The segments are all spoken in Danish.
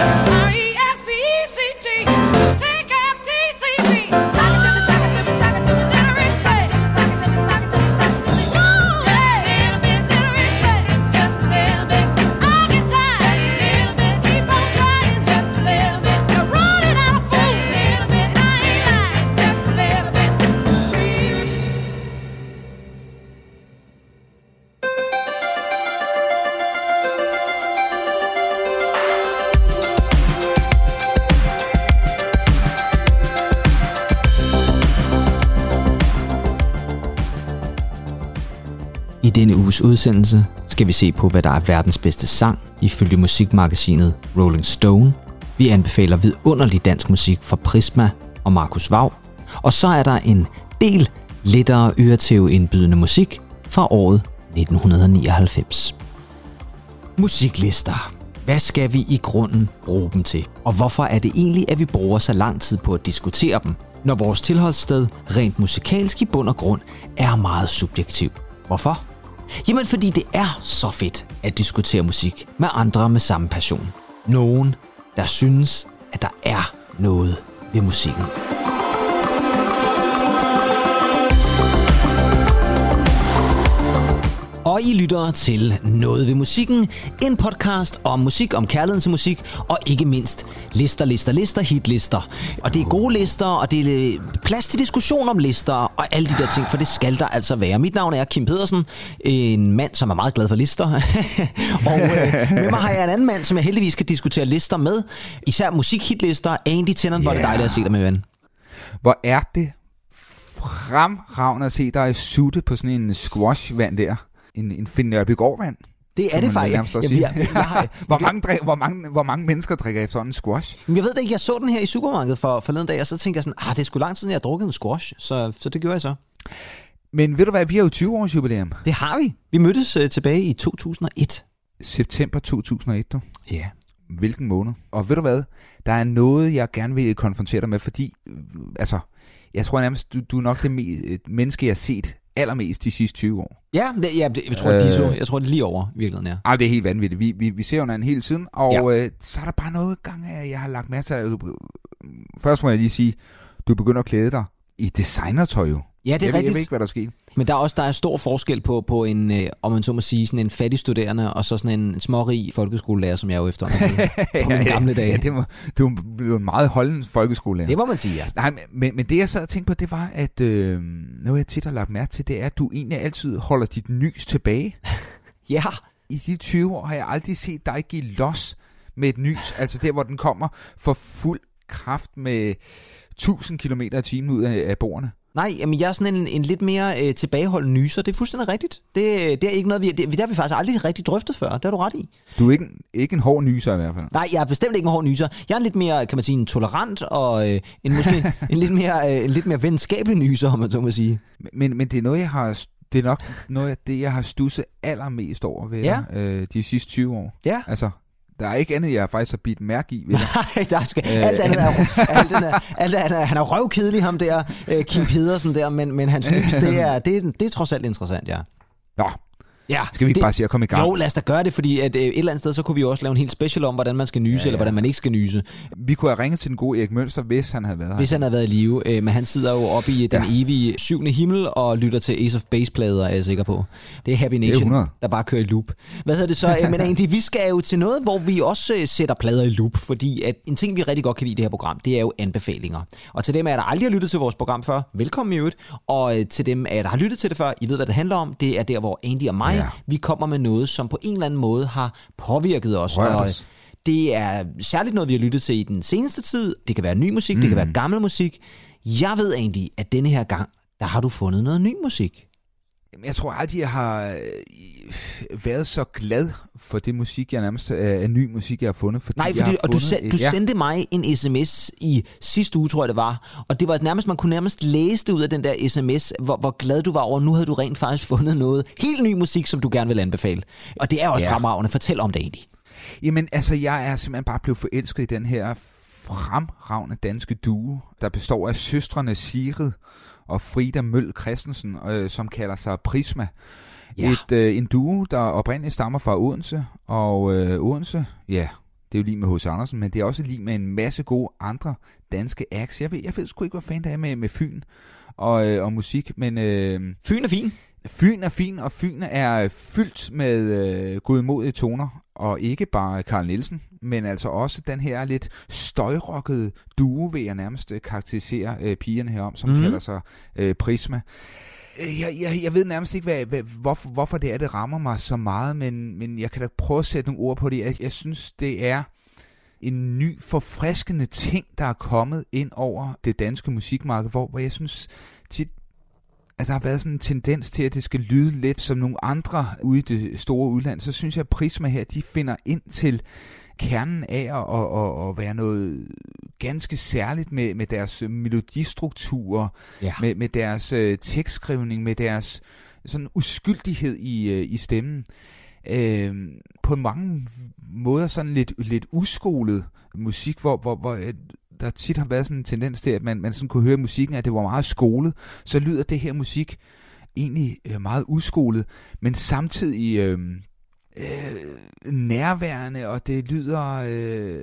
I uges udsendelse skal vi se på, hvad der er verdens bedste sang ifølge musikmagasinet Rolling Stone. Vi anbefaler vidunderlig dansk musik fra Prisma og Markus Vav. Og så er der en del lettere øretæve indbydende musik fra året 1999. Musiklister. Hvad skal vi i grunden bruge dem til? Og hvorfor er det egentlig, at vi bruger så lang tid på at diskutere dem, når vores tilholdssted rent musikalsk i bund og grund er meget subjektiv? Hvorfor? Jamen fordi det er så fedt at diskutere musik med andre med samme passion. Nogen, der synes, at der er noget ved musikken. Og I lytter til Noget ved musikken, en podcast om musik, om kærligheden til musik, og ikke mindst lister, lister, lister, hitlister. Og det er gode lister, og det er plads til diskussion om lister, og alle de der ting, for det skal der altså være. Mit navn er Kim Pedersen, en mand, som er meget glad for lister. og øh, med mig har jeg en anden mand, som jeg heldigvis kan diskutere lister med. Især musikhitlister. Andy Tennant, yeah. hvor det dejligt at se dig med, ven. Hvor er det fremragende at se dig sutte på sådan en squash-vand der en, en Finn Nørbegaard-vand. Det er det faktisk. Ja, jeg, jeg, jeg har, hvor, mange, drik, hvor, mange, hvor mange mennesker drikker efter en squash? Jeg ved det ikke, jeg så den her i supermarkedet for forleden dag, og så tænkte jeg sådan, ah, det er sgu lang tid siden, jeg har drukket en squash, så, så det gjorde jeg så. Men ved du hvad, vi har jo 20 års jubilæum. Det har vi. Vi mødtes uh, tilbage i 2001. September 2001, du. Ja. Hvilken måned? Og ved du hvad, der er noget, jeg gerne vil konfrontere dig med, fordi, altså, jeg tror nærmest, du, du er nok det me- menneske, jeg har set allermest de sidste 20 år. Ja, det, ja det, jeg, tror, øh, de så, jeg tror, det er lige over virkeligheden, ja. Ej, det er helt vanvittigt. Vi, vi, vi ser jo hinanden hele tiden, og ja. øh, så er der bare noget gang af, jeg har lagt masser af... Først må jeg lige sige, du begynder at klæde dig i designertøj jo. Ja, det er jeg, rigtigt. Jeg ved ikke, hvad der sker. Men der er også der er stor forskel på, på en, øh, om man så må sige, sådan en fattig studerende, og så sådan en smårig folkeskolelærer, som jeg jo efter på mine gamle dage. Ja, det var, det var en meget holden folkeskolelærer. Det må man sige, ja. Nej, men, men det jeg sad og tænkte på, det var, at øh, noget jeg tit har lagt mærke til, det er, at du egentlig altid holder dit nys tilbage. ja. I de 20 år har jeg aldrig set dig give los med et nys, altså der, hvor den kommer for fuld kraft med 1000 km i timen ud af, af bordene. Nej, jamen jeg er sådan en, en lidt mere øh, tilbageholdt nyser. Det er fuldstændig rigtigt. Det, det er ikke noget, vi, det, det har vi faktisk aldrig rigtig drøftet før. Det har du ret i. Du er ikke, ikke en hård nyser i hvert fald. Nej, jeg er bestemt ikke en hård nyser. Jeg er lidt mere, kan man sige, en tolerant og øh, en, måske en, lidt mere, øh, en lidt mere venskabelig nyser, om man så må sige. Men, men det er noget, jeg har det er nok noget af det, jeg har stusset allermest over ved ja. øh, de sidste 20 år. Ja. Altså, der er ikke andet, jeg faktisk har bidt mærke i. Nej, der skal, alt andet er, alt er, alt er, han er røvkedelig, ham der, øh, Kim Pedersen der, men, men hans lys, det er, det, det er trods alt interessant, ja. Nå, Ja, Skal vi ikke det, bare sige at komme i gang? Jo, lad os da gøre det, fordi at, øh, et eller andet sted, så kunne vi også lave en helt special om, hvordan man skal nyse, ja, ja. eller hvordan man ikke skal nyse. Vi kunne have ringet til den gode Erik Mønster, hvis han havde været her. Hvis han havde været i live, øh, men han sidder jo oppe i den ja. evige syvende himmel og lytter til Ace of Base-plader, er jeg sikker på. Det er Happy Nation, er der bare kører i loop. Hvad hedder det så? Øh, men egentlig, vi skal jo til noget, hvor vi også øh, sætter plader i loop, fordi at en ting, vi rigtig godt kan lide i det her program, det er jo anbefalinger. Og til dem, er der aldrig har lyttet til vores program før, velkommen i øvrigt. Og øh, til dem, der har lyttet til det før, I ved, hvad det handler om, det er der, hvor Andy og mig, ja. vi kommer med noget, som på en eller anden måde har påvirket os. Rørt os. det er særligt noget, vi har lyttet til i den seneste tid. Det kan være ny musik, mm. det kan være gammel musik. Jeg ved egentlig, at denne her gang, der har du fundet noget ny musik. Jeg tror aldrig, jeg har øh, været så glad for det musik, jeg nærmest er øh, ny musik, jeg har fundet. Fordi Nej, fordi, og du, send, du ja. sendte mig en sms i sidste uge, tror jeg det var, og det var nærmest, man kunne nærmest læse det ud af den der sms, hvor, hvor glad du var over, nu havde du rent faktisk fundet noget helt ny musik, som du gerne vil anbefale. Og det er også ja. fremragende. Fortæl om det egentlig. Jamen, altså, jeg er simpelthen bare blevet forelsket i den her fremragende danske duo, der består af søstrene Sigrid og Frida Møl Christensen, øh, som kalder sig Prisma. Ja. Et, øh, en duo, der oprindeligt stammer fra Odense, og øh, Odense, ja, Det er jo lige med H.C. Andersen, men det er også lige med en masse gode andre danske acts. Jeg ved, jeg ved sgu ikke, hvad fanden det er med, med Fyn og, øh, og musik, men... Øh, Fyn er fin. Fyn er fin, og Fyn er fyldt med øh, godmodige toner, og ikke bare Karl Nielsen, men altså også den her lidt støjrokkede duo, vil jeg nærmest øh, karakterisere øh, pigerne herom, som mm. kalder sig øh, Prisma. Øh, jeg, jeg, jeg ved nærmest ikke, hvad, hvad, hvorfor, hvorfor det er, det rammer mig så meget, men, men jeg kan da prøve at sætte nogle ord på det. Jeg, jeg synes, det er en ny, forfriskende ting, der er kommet ind over det danske musikmarked, hvor, hvor jeg synes tit, at der har været sådan en tendens til, at det skal lyde lidt som nogle andre ude i det store udland, så synes jeg, at Prisma her, de finder ind til kernen af at, at, at, at være noget ganske særligt med, med deres melodistrukturer, ja. med, med deres øh, tekstskrivning, med deres sådan uskyldighed i, øh, i stemmen. Øh, på mange måder sådan lidt, lidt uskolet musik, hvor, hvor, hvor øh, der tit har været sådan en tendens til, at man, man sådan kunne høre musikken, at det var meget skolet, så lyder det her musik egentlig øh, meget uskolet, men samtidig øh, øh, nærværende, og det lyder øh,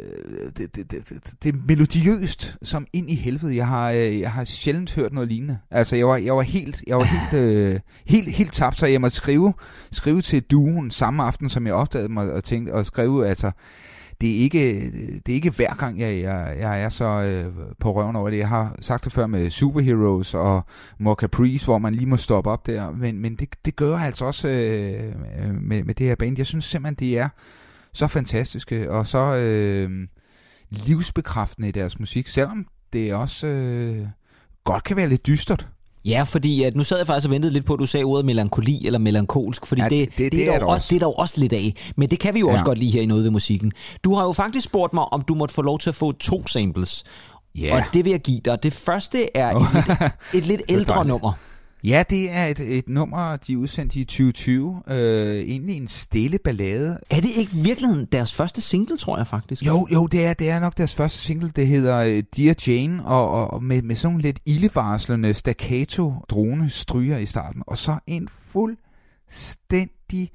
det, det, det, det er melodiøst som ind i helvede. Jeg har, øh, jeg har sjældent hørt noget lignende. Altså, jeg var, jeg var helt, jeg var helt, øh, helt, helt tabt, så jeg måtte skrive, skrive til duen samme aften, som jeg opdagede mig og tænkte, og skrive, altså, det er ikke, det er ikke hver gang, jeg, jeg, jeg er så øh, på røven over det. Jeg har sagt det før med Superheroes og More Caprice, hvor man lige må stoppe op der. Men, men det, det gør altså også øh, øh med, med det her band. Jeg synes simpelthen, det er så fantastiske og så øh, livsbekræftende i deres musik, selvom det også øh, godt kan være lidt dystert. Ja, fordi at nu sad jeg faktisk og ventede lidt på, at du sagde ordet melankoli eller melankolsk, fordi ja, det, det, det, det, er, er der også, det er der også lidt af. Men det kan vi jo ja. også godt lide her i noget ved musikken. Du har jo faktisk spurgt mig, om du måtte få lov til at få to samples. Yeah. Og det vil jeg give dig. Det første er et, lidt, et lidt ældre nummer. Ja, det er et, et nummer, de udsendte i 2020. Øh, egentlig en stille ballade. Er det ikke virkeligheden deres første single, tror jeg faktisk? Jo, jo, det er, det er nok deres første single. Det hedder uh, Dear Jane, og, og med, med sådan lidt ildevarslende staccato drone stryger i starten. Og så en fuldstændig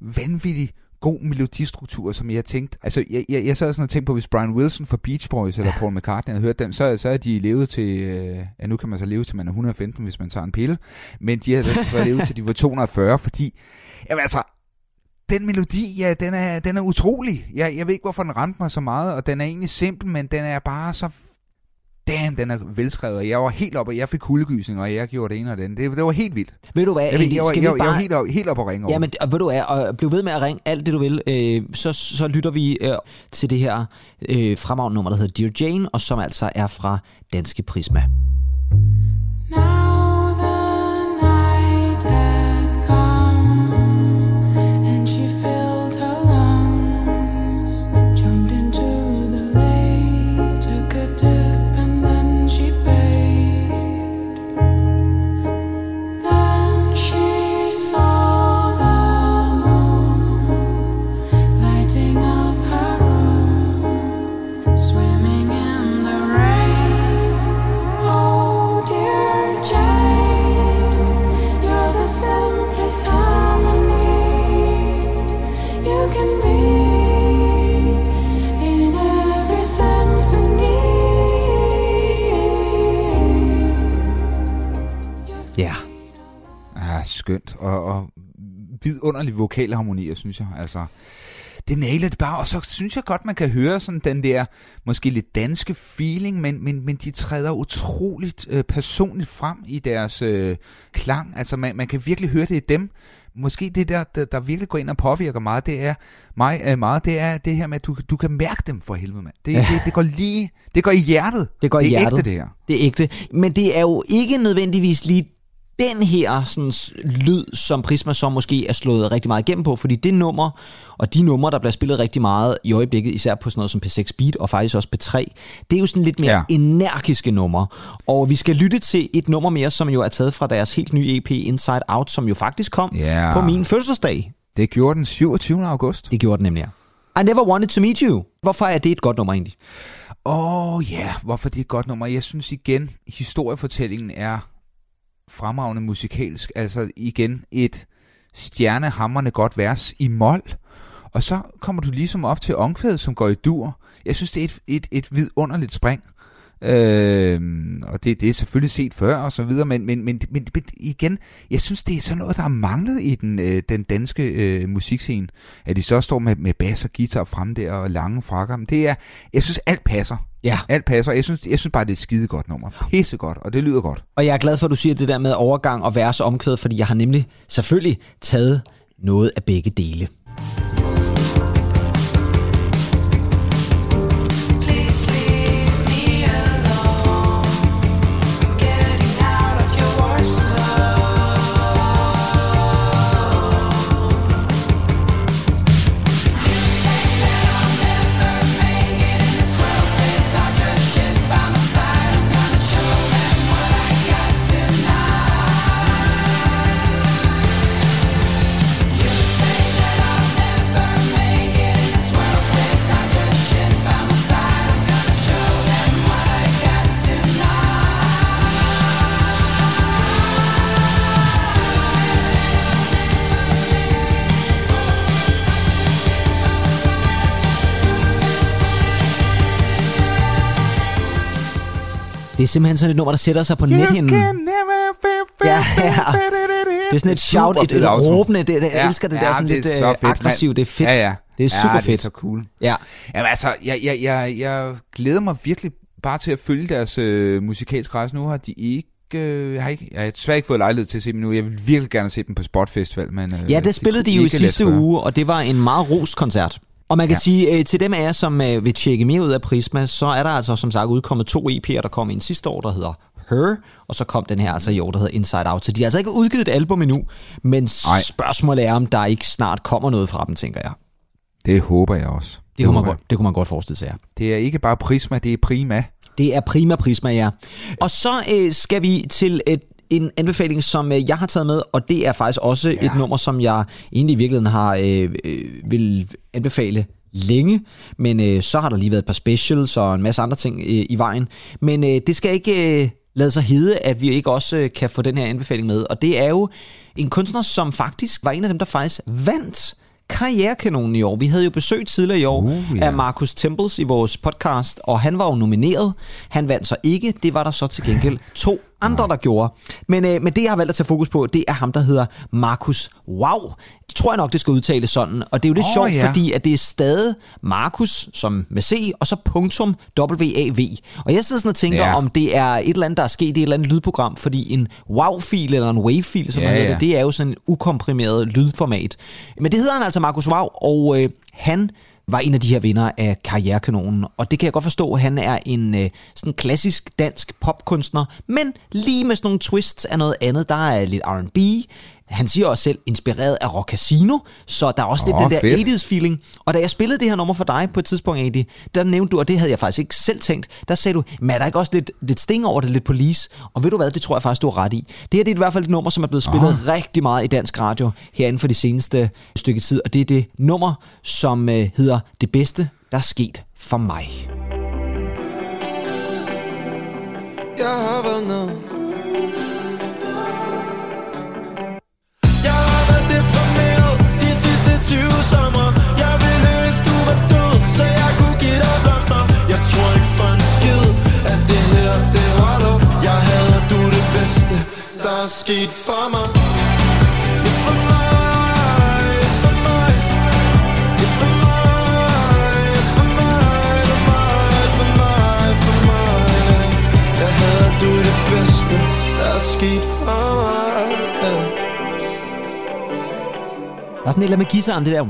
vanvittig god melodistruktur, som jeg tænkte. Altså, jeg, jeg, jeg sad sådan og tænkte på, hvis Brian Wilson fra Beach Boys eller Paul McCartney havde hørt dem, så, så er de levet til, øh, ja nu kan man så leve til man er 115, hvis man tager en pille, men de har så levet til de var 240, fordi, jamen altså, den melodi, ja, den er, den er utrolig. Jeg, jeg ved ikke, hvorfor den ramte mig så meget, og den er egentlig simpel, men den er bare så damn, den er velskrevet, og jeg var helt oppe, og jeg fik kuldegysning, og jeg gjorde det ene og andet. Det, det var helt vildt. Ved du hvad, jeg, jeg, jeg, skal jeg, vi bare... jeg var helt op, helt op at ringe over. Ja, men ved du hvad, og bliv ved med at ringe alt det, du vil. Øh, så, så lytter vi øh, til det her øh, fremragende nummer, der hedder Dear Jane, og som altså er fra Danske Prisma. Vidunderlig vokalharmonier, synes jeg. Altså, det nailer det bare, og så synes jeg godt, man kan høre sådan den der, måske lidt danske feeling, men, men, men de træder utroligt øh, personligt frem i deres øh, klang. Altså, man, man kan virkelig høre det i dem. Måske det der, der, der virkelig går ind og påvirker meget, det er mig øh, meget, det er det her med, at du, du kan mærke dem for helvede, mand. Det, ja. det, det, går lige, det går i hjertet. Det går det i hjertet. ægte, det her. Det er ægte. Men det er jo ikke nødvendigvis lige den her sådan, lyd, som Prisma så måske er slået rigtig meget igennem på, fordi det nummer, og de numre, der bliver spillet rigtig meget i øjeblikket, især på sådan noget som P6 Beat, og faktisk også P3, det er jo sådan lidt mere ja. energiske numre. Og vi skal lytte til et nummer mere, som jo er taget fra deres helt nye EP Inside Out, som jo faktisk kom ja. på min fødselsdag. Det gjorde den 27. august. Det gjorde den nemlig, I never wanted to meet you. Hvorfor er det et godt nummer egentlig? Åh oh, ja, yeah. hvorfor det er et godt nummer? Jeg synes igen, historiefortællingen er fremragende musikalsk. Altså igen et stjernehammerne godt vers i mol. Og så kommer du ligesom op til omkvædet, som går i dur. Jeg synes, det er et, et, et vidunderligt spring. Øh, og det, det er selvfølgelig set før og så videre, men, men, men, men, men igen, jeg synes, det er sådan noget, der er manglet i den, øh, den danske øh, musikscene. At de så står med, med bass og guitar frem der og lange frakker. Men det er, jeg synes, alt passer. Ja. Alt passer. Jeg synes, jeg synes bare, det er et skide godt nummer. Pisse godt, og det lyder godt. Og jeg er glad for, at du siger det der med overgang og vers omkvæd, fordi jeg har nemlig selvfølgelig taget noget af begge dele. Please Det er simpelthen sådan et nummer, der sætter sig på nethinden. Ja, ja. Det er sådan et shout, et, et råbende. Det, jeg elsker det der sådan lidt så øh, fedt, aggressivt. Det er fedt. Ja, ja. Det er super ja, fedt. det er så cool. Ja. Jamen altså, jeg, jeg, jeg, jeg glæder mig virkelig bare til at følge deres øh, musikalske rejse. Nu har de ikke øh, jeg har ikke, jeg har desværre ikke fået lejlighed til at se dem nu. Jeg vil virkelig gerne se dem på Spot Festival. Men, øh, Ja, det spillede de kunne jo i sidste uge, og det var en meget rost koncert. Og man kan ja. Sige, øh, til dem af jer, som øh, vil tjekke mere ud af Prisma, så er der altså som sagt udkommet to EP'er, der kom en sidste år, der hedder Her, og så kom den her altså i år, der hedder Inside Out. Så de har altså ikke udgivet et album endnu, men Nej. spørgsmålet er, om der ikke snart kommer noget fra dem, tænker jeg. Det håber jeg også. Det, kunne man, jeg. godt, det kunne man godt forestille sig, ja. Det er ikke bare Prisma, det er Prima. Det er prima prisma, ja. Og så øh, skal vi til et, en anbefaling, som øh, jeg har taget med, og det er faktisk også ja. et nummer, som jeg egentlig i virkeligheden har øh, øh, vil anbefale længe, men øh, så har der lige været et par specials og en masse andre ting øh, i vejen. Men øh, det skal ikke øh, lade sig hede, at vi ikke også øh, kan få den her anbefaling med, og det er jo en kunstner, som faktisk var en af dem, der faktisk vandt Karrierekanonen i år. Vi havde jo besøg tidligere i år Uh, ja. af Marcus Temples i vores podcast, og han var jo nomineret. Han vandt så ikke. Det var der så til gengæld to andre, der gjorde. Men, øh, men det, jeg har valgt at tage fokus på, det er ham, der hedder Markus Wow. Det tror jeg nok, det skal udtales sådan. Og det er jo lidt Åh, sjovt, ja. fordi at det er stadig Markus, som med C, og så punktum WAV. Og jeg sidder sådan og tænker, Ja. om det er et eller andet, der er sket i et eller andet lydprogram, fordi en WAV-fil eller en WAV-fil, som Ja, man hedder ja. det, det er jo sådan en ukomprimeret lydformat. Men det hedder han altså Markus Wow, og øh, han var en af de her vinder af Karrierekanonen. Og det kan jeg godt forstå, han er en øh, sådan klassisk dansk popkunstner, men lige med sådan nogle twists af noget andet. Der er lidt R&B, han siger også selv, inspireret af Rock Casino, så der er også lidt Åh, den der fedt. 80's feeling. Og da jeg spillede det her nummer for dig på et tidspunkt, Adi, der nævnte du, og det havde jeg faktisk ikke selv tænkt, der sagde du, men er der ikke også lidt, lidt sting over det, lidt police? Og ved du hvad, det tror jeg faktisk, du har ret i. Det her det er i hvert fald et nummer, som er blevet spillet oh. rigtig meget i dansk radio herinde for de seneste stykke tid, og det er det nummer, som øh, hedder Det bedste, der er sket for mig. Jeg har været Der er er sådan et eller andet med guitaren, det der...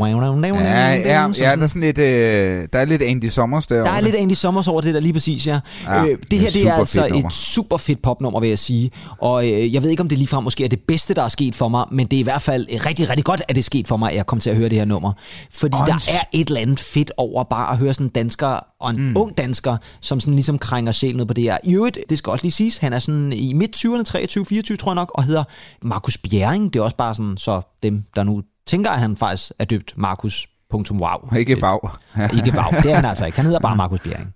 Ja, ja, ja der er sådan lidt, øh, der er lidt Andy Sommers der. Der er lidt Andy Sommers over det der lige præcis, ja. Ja, øh, det er her et det er altså nummer. et super fedt popnummer, vil jeg sige. Og øh, jeg ved ikke, om det ligefrem måske er det bedste, der er sket for mig, men det er i hvert fald rigtig, rigtig godt, at det er sket for mig, at jeg kom til at høre det her nummer. Fordi Og der er et eller andet fedt over bare at høre sådan en dansker, og en mm. ung dansker, som sådan ligesom krænger sjælen ud på det her. I øvrigt, det skal også lige siges, han er sådan i midt 20'erne, 23, 24 tror jeg nok, og hedder Markus Bjerring. Det er også bare sådan, så dem, der nu tænker, at han faktisk er døbt Markus. Wow. Ikke vav. Ikke Vav. Det er han altså ikke. Han hedder bare Markus Bjerring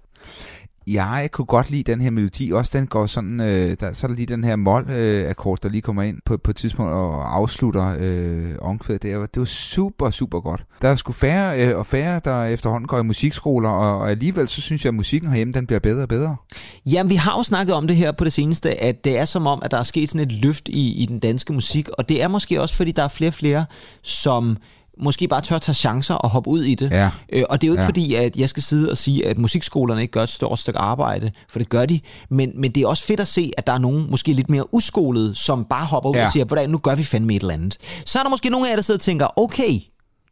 jeg kunne godt lide den her melodi. Også den går sådan, øh, der, så er der lige den her mol-akkord, øh, der lige kommer ind på, på et tidspunkt og afslutter øh, omkvædet. Det var, det var super, super godt. Der er sgu færre øh, og færre, der efterhånden går i musikskoler, og, og alligevel så synes jeg, at musikken herhjemme, den bliver bedre og bedre. Jamen, vi har jo snakket om det her på det seneste, at det er som om, at der er sket sådan et løft i, i den danske musik, og det er måske også, fordi der er flere og flere, som måske bare tør tage chancer og hoppe ud i det. Ja. Øh, og det er jo ikke Ja. ja. fordi, at jeg skal sidde og sige, at musikskolerne ikke gør et stort stykke arbejde, for det gør de. Men, men det er også fedt at se, at der er nogen måske lidt mere uskolede, som bare hopper ud Ja. og siger, hvordan nu gør vi fandme et eller andet. Så er der måske nogle af jer, der sidder og tænker, okay,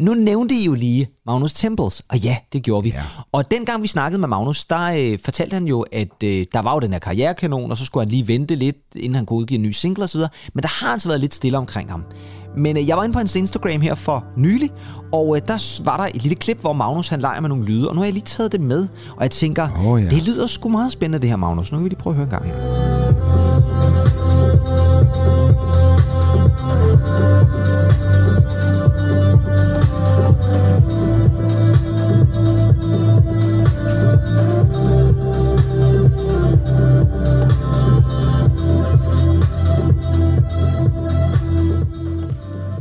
nu nævnte I jo lige Magnus Temples, og ja, det gjorde vi. Ja. Og dengang vi snakkede med Magnus, der øh, fortalte han jo, at øh, der var jo den her karrierekanon, og så skulle han lige vente lidt, inden han kunne udgive en ny single osv. Men der har altså været lidt stille omkring ham. Men øh, jeg var inde på hans Instagram her for nylig, og øh, der var der et lille klip, hvor Magnus han leger med nogle lyde, og nu har jeg lige taget det med, og jeg tænker, Åh, ja. det lyder sgu meget spændende det her, Magnus. Nu kan vi lige prøve at høre en gang her.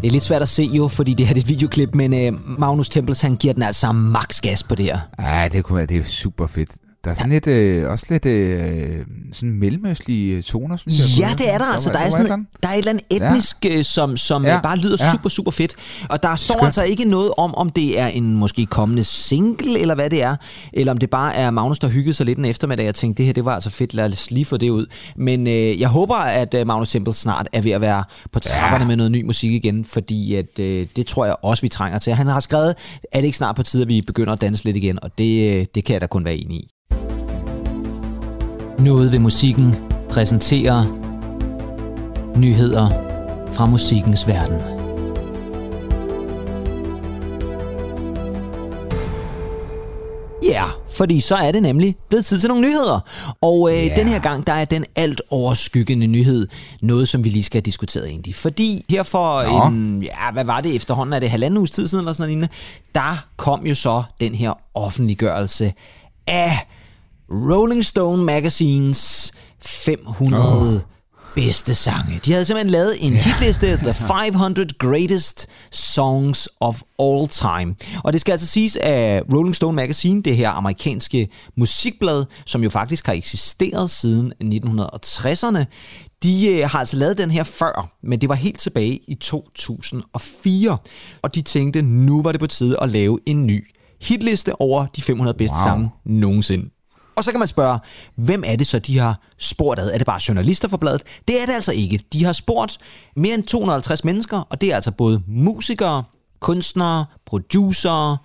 Det er lidt svært at se jo, fordi det her er et videoklip, men øh, Magnus Tempels, han giver den altså max gas på det her. Ja, det kunne være, det er super fedt. Der er sådan lidt, øh, også lidt øh, sådan mellemøstlige toner, synes jeg. Ja, det er der altså. Der er, sådan, der er et eller andet etnisk, ja. som, som Ja. ja. bare lyder Ja. super, super fedt. Og der står Skønt. altså ikke noget om, om det er en måske kommende single, eller hvad det er. Eller om det bare er Magnus, der hyggede sig lidt en eftermiddag. Jeg tænkte, det her det var altså fedt, lad os lige få det ud. Men øh, jeg håber, at øh, Magnus Tempel snart er ved at være på trapperne ja. med noget ny musik igen, fordi at, øh, det tror jeg også, vi trænger til. Han har skrevet, er det ikke snart på tide, at vi begynder at danse lidt igen, og det, øh, det kan jeg da kun være enig i. Noget ved musikken præsenterer nyheder fra musikkens verden. Ja, yeah, fordi så er det nemlig blevet tid til nogle nyheder. Og øh, yeah. den her gang, der er den alt overskyggende nyhed, noget som vi lige skal have diskuteret egentlig. Fordi her for Nå. en, ja, hvad var det efterhånden, er det halvanden uges tid siden eller sådan noget lignende, der kom jo så den her offentliggørelse af Rolling Stone Magazines 500 oh. bedste sange. De havde simpelthen lavet en hitliste, The 500 Greatest Songs of All Time. Og det skal altså siges af Rolling Stone Magazine, det her amerikanske musikblad, som jo faktisk har eksisteret siden 1960'erne. De øh, har altså lavet den her før, men det var helt tilbage i 2004. Og de tænkte, nu var det på tide at lave en ny hitliste over de 500 bedste wow. sange nogensinde. Og så kan man spørge, hvem er det så, de har spurgt ad? Er det bare journalister for bladet? Det er det altså ikke. De har spurgt mere end 250 mennesker, og det er altså både musikere, kunstnere, producere,